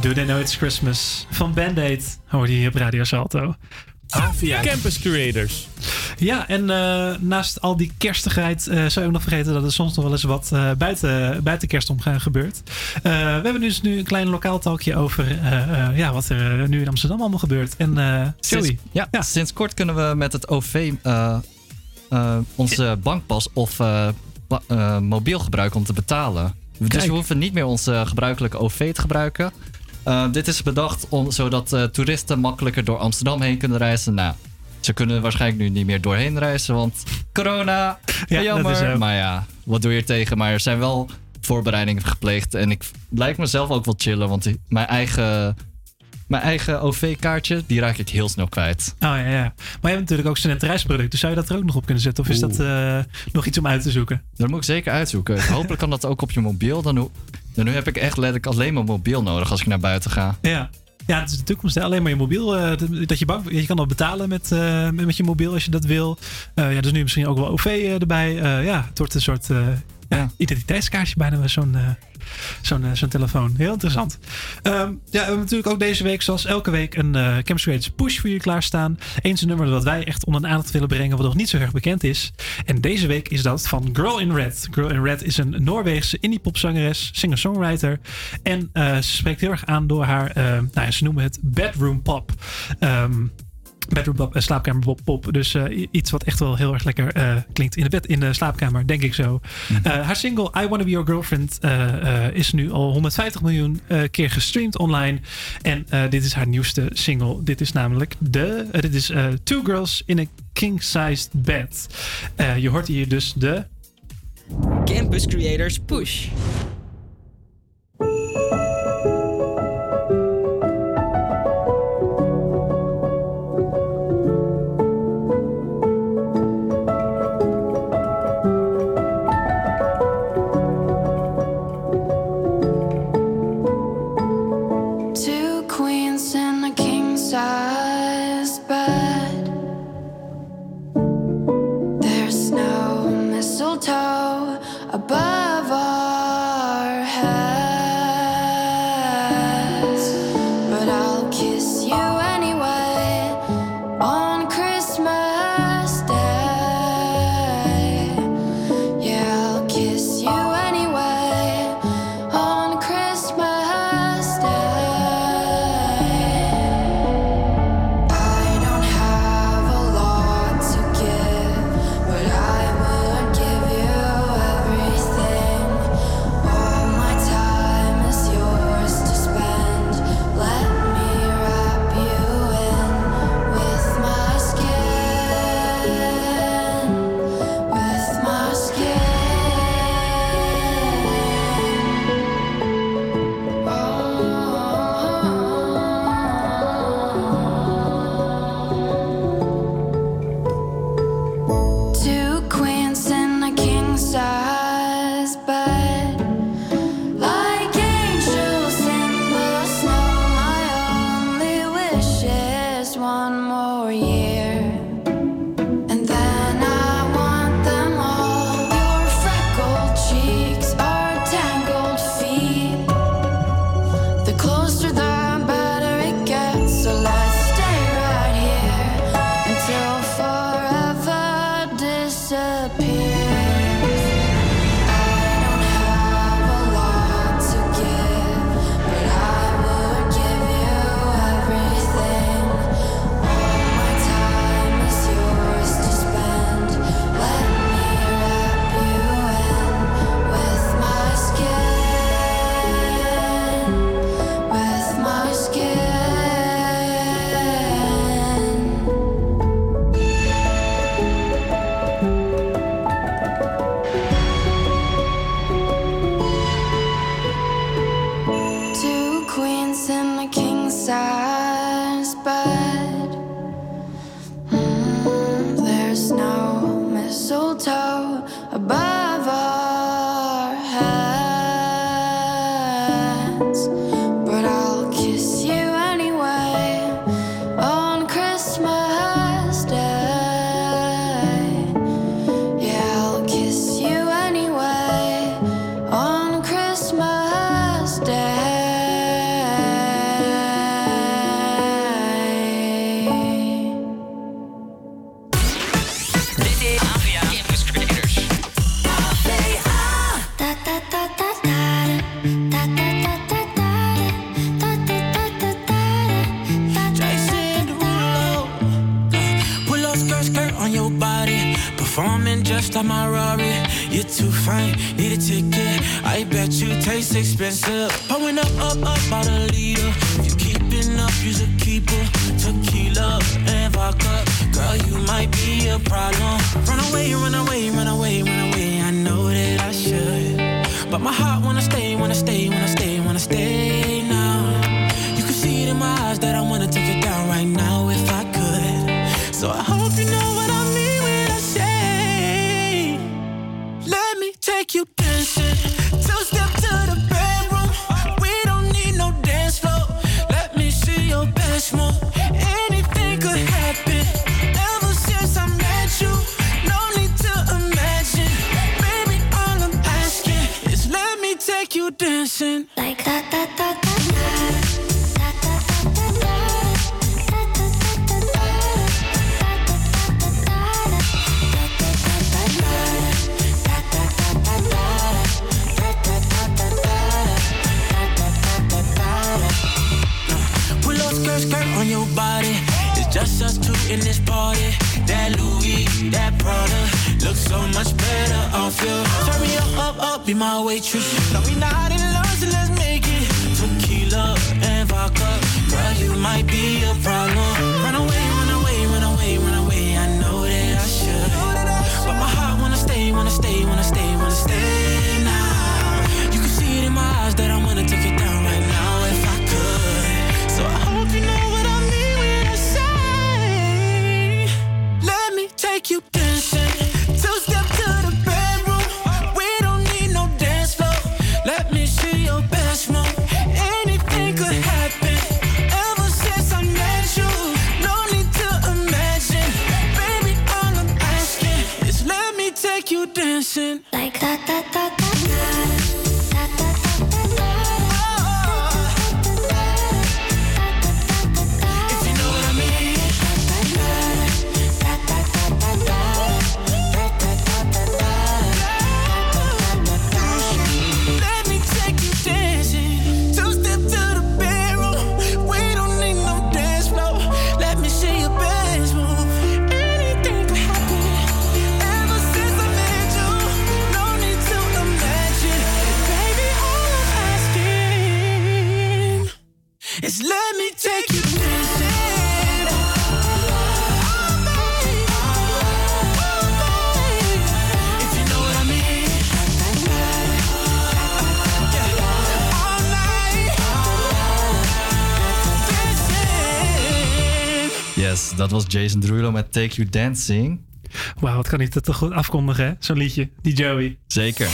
Speaker 1: Do They Know It's Christmas van Band-Aid hoorde je hier op Radio Salto.
Speaker 27: Avia Campus Creators.
Speaker 1: Ja, en eh, naast al die kerstigheid eh, zou je ook nog vergeten dat er soms nog wel eens wat eh, buiten, buiten kerst gaan gebeurt. Eh, we hebben dus nu een klein lokaal talkje over eh, eh, ja, wat er nu in Amsterdam allemaal gebeurt. En eh
Speaker 5: Sinds,
Speaker 1: Joey.
Speaker 5: ja, sinds kort kunnen we met het OV eh, eh, onze bankpas of ba- mobiel gebruiken om te betalen. Dus we hoeven niet meer onze gebruikelijke OV te gebruiken. Eh, dit is bedacht om, zodat eh, toeristen makkelijker door Amsterdam heen kunnen reizen. Nou, ze kunnen waarschijnlijk nu niet meer doorheen reizen, want corona.
Speaker 1: Ja,
Speaker 5: jammer.
Speaker 1: dat is zo.
Speaker 5: Maar ja, wat doe je er tegen? Maar er zijn wel voorbereidingen gepleegd. En ik lijkt mezelf ook wel chillen, want die- mijn eigen, mijn eigen OV-kaartje, die raak ik heel snel kwijt.
Speaker 1: Oh ja, ja. Maar je hebt natuurlijk ook studentenreisproducten. Dus zou je dat er ook nog op kunnen zetten? Of is
Speaker 5: Oeh.
Speaker 1: dat eh, nog iets om uit te zoeken?
Speaker 5: Dat moet ik zeker uitzoeken. Hopelijk kan dat ook op je mobiel. Dan, dan nu heb ik echt letterlijk alleen mijn mobiel nodig als ik naar buiten ga.
Speaker 1: Ja. Ja, het is de toekomst. Alleen maar je mobiel. eh, dat- je, bank, je kan al betalen met, eh, met, je mobiel als je dat wil. Eh, ja, dus nu misschien ook wel OV erbij. Ja, het wordt een soort ja, identiteitskaartje bijna met zo'n eh, zo'n eh, zo'n telefoon. Heel interessant. Ehm, ja, we hebben natuurlijk ook deze week, zoals elke week, een Creators push voor je klaarstaan. Eens een nummer dat wij echt onder de aandacht willen brengen, wat nog niet zo erg bekend is. En deze week is dat van Girl in Red. Girl in Red is een Noorweegse indie-popzangeres, singer-songwriter. En ze spreekt heel erg aan door haar, nou ja, ze noemen het bedroom pop. Ehm, Bedroom eh, slaapkamer pop, pop. Dus eh, iets wat echt wel heel erg lekker eh, klinkt in de bed, in de slaapkamer, denk ik zo. Eh, haar single I Wanna Be Your Girlfriend is nu al 150 miljoen eh, keer gestreamd online. En eh, dit is haar nieuwste single. Dit is namelijk de, dit is eh, Two Girls in a King-Sized Bed. Eh, je hoort hier dus de...
Speaker 15: Campus Creators Push.
Speaker 5: Was Jason Derulo met Take You Dancing.
Speaker 1: Wauw, wat kan hij dat toch goed afkondigen? Zo'n liedje, die Joey.
Speaker 5: Zeker.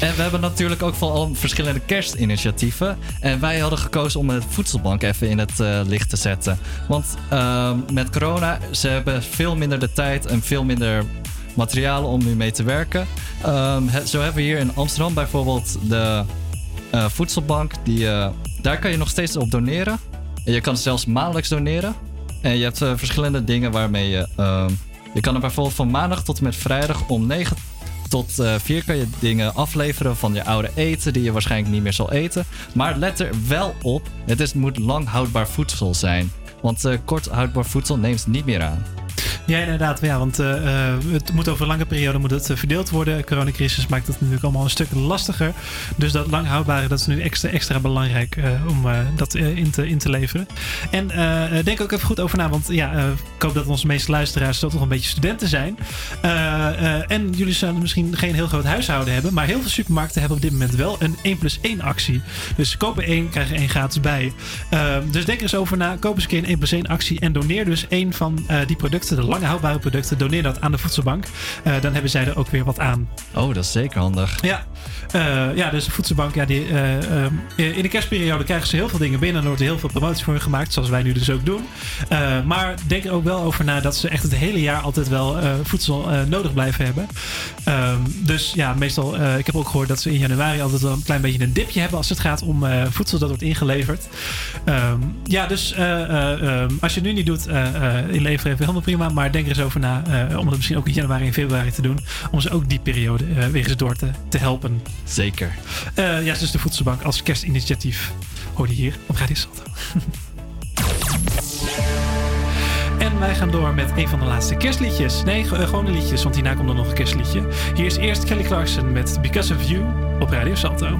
Speaker 5: En we hebben natuurlijk ook van al verschillende kerstinitiatieven. En wij hadden gekozen om het voedselbank even in het eh, licht te zetten. Want ehm, met corona, ze hebben veel minder de tijd en veel minder materialen om nu mee te werken. Ehm, het- zo hebben we hier in Amsterdam bijvoorbeeld de eh, voedselbank. Die, eh, daar kan je nog steeds op doneren. En je kan zelfs maandelijks doneren. En je hebt eh, verschillende dingen waarmee je... ehm, je kan er bijvoorbeeld van maandag tot en met vrijdag om 9 tot eh 4 kan je dingen afleveren van je oude eten die je waarschijnlijk niet meer zal eten. Maar let er wel op, het moet lang houdbaar voedsel zijn. Want eh, kort houdbaar voedsel neemt niet meer aan.
Speaker 1: Ja, inderdaad. Ja, want eh, eh, het moet over een lange periode moet het, eh, verdeeld worden. De coronacrisis maakt het natuurlijk allemaal een stuk lastiger. Dus dat lang houdbare, dat is nu extra, extra belangrijk om dat in, te, in te leveren. En denk ook even goed over na, want ja, ik hoop dat onze meeste luisteraars toch nog een beetje studenten zijn. En jullie zullen misschien geen heel groot huishouden hebben, maar heel veel supermarkten hebben op dit moment wel een 1 plus 1 actie. Dus koop er één, krijg één gratis bij. Dus denk er eens over na. Koop eens een keer een 1 plus 1 actie en doneer dus één van die producten, de houdbare producten. Doneer dat aan de voedselbank. Eh, dan hebben zij er ook weer wat aan.
Speaker 5: Oh, dat is zeker handig.
Speaker 1: Ja, Eh, ja dus de voedselbank, ja, die, eh, in de kerstperiode krijgen ze heel veel dingen binnen. En er wordt heel veel promotie voor hun gemaakt, zoals wij nu dus ook doen. Maar denk er ook wel over na dat ze echt het hele jaar altijd wel voedsel nodig blijven hebben. Ehm, dus ja, meestal, ik heb ook gehoord dat ze in januari altijd wel een klein beetje een dipje hebben als het gaat om voedsel dat wordt ingeleverd. Ehm, ja, dus eh, eh, ehm, als je het nu niet doet, inleveren even helemaal prima. Maar maar denk er eens over na eh, om dat misschien ook in januari en februari te doen. Om ze ook die periode uh, weer eens door te, te helpen.
Speaker 5: Zeker.
Speaker 1: Uh, ja, dus de Voedselbank als kerstinitiatief. Hoor je hier op Radio Salto.
Speaker 9: En wij gaan door met een van de laatste kerstliedjes. Nee, gewone liedjes, want hierna komt er nog een kerstliedje. Hier is eerst Kelly Clarkson met Because of You op Radio Salto.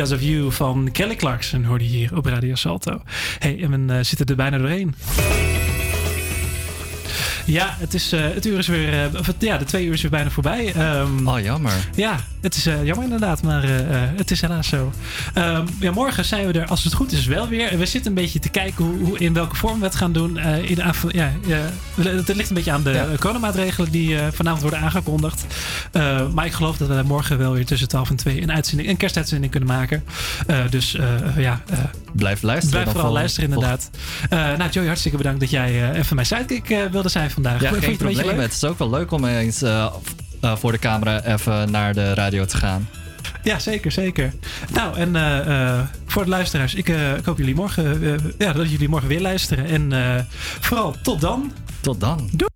Speaker 1: Because of You
Speaker 9: van Kelly Clarkson hoorde je hier op Radio Salto. hey, en we eh, zitten er bijna doorheen. Ja, het, is, eh, het uur is weer, eh, ja, de twee uur is weer bijna voorbij.
Speaker 5: Um, oh, jammer.
Speaker 9: Ja, het is jammer inderdaad, maar het is helaas zo. Ehm, ja, morgen zijn we er, als het goed is, wel weer. We zitten een beetje te kijken hoe, hoe in welke vorm we het gaan doen. in de ja, het ligt een beetje aan de coronamaatregelen die vanavond worden aangekondigd. Eh, maar ik geloof dat we morgen wel weer tussen 12 en 2 een, uitzending, een kerstuitzending kunnen maken. Eh, dus eh, ja.
Speaker 5: blijf luisteren.
Speaker 9: Blijf vooral luisteren, inderdaad. nou, Joey, hartstikke bedankt dat jij even mijn sidekick wilde zijn vandaag.
Speaker 5: Ja, geen
Speaker 9: het
Speaker 5: probleem.
Speaker 9: met.
Speaker 5: Het is ook wel leuk om eens voor de camera even naar de radio te gaan.
Speaker 9: Ja, zeker, zeker. Nou, en voor de luisteraars, ik, hoop jullie morgen, ja, dat jullie morgen weer luisteren. En vooral tot dan.
Speaker 5: Tot dan.
Speaker 9: Doei.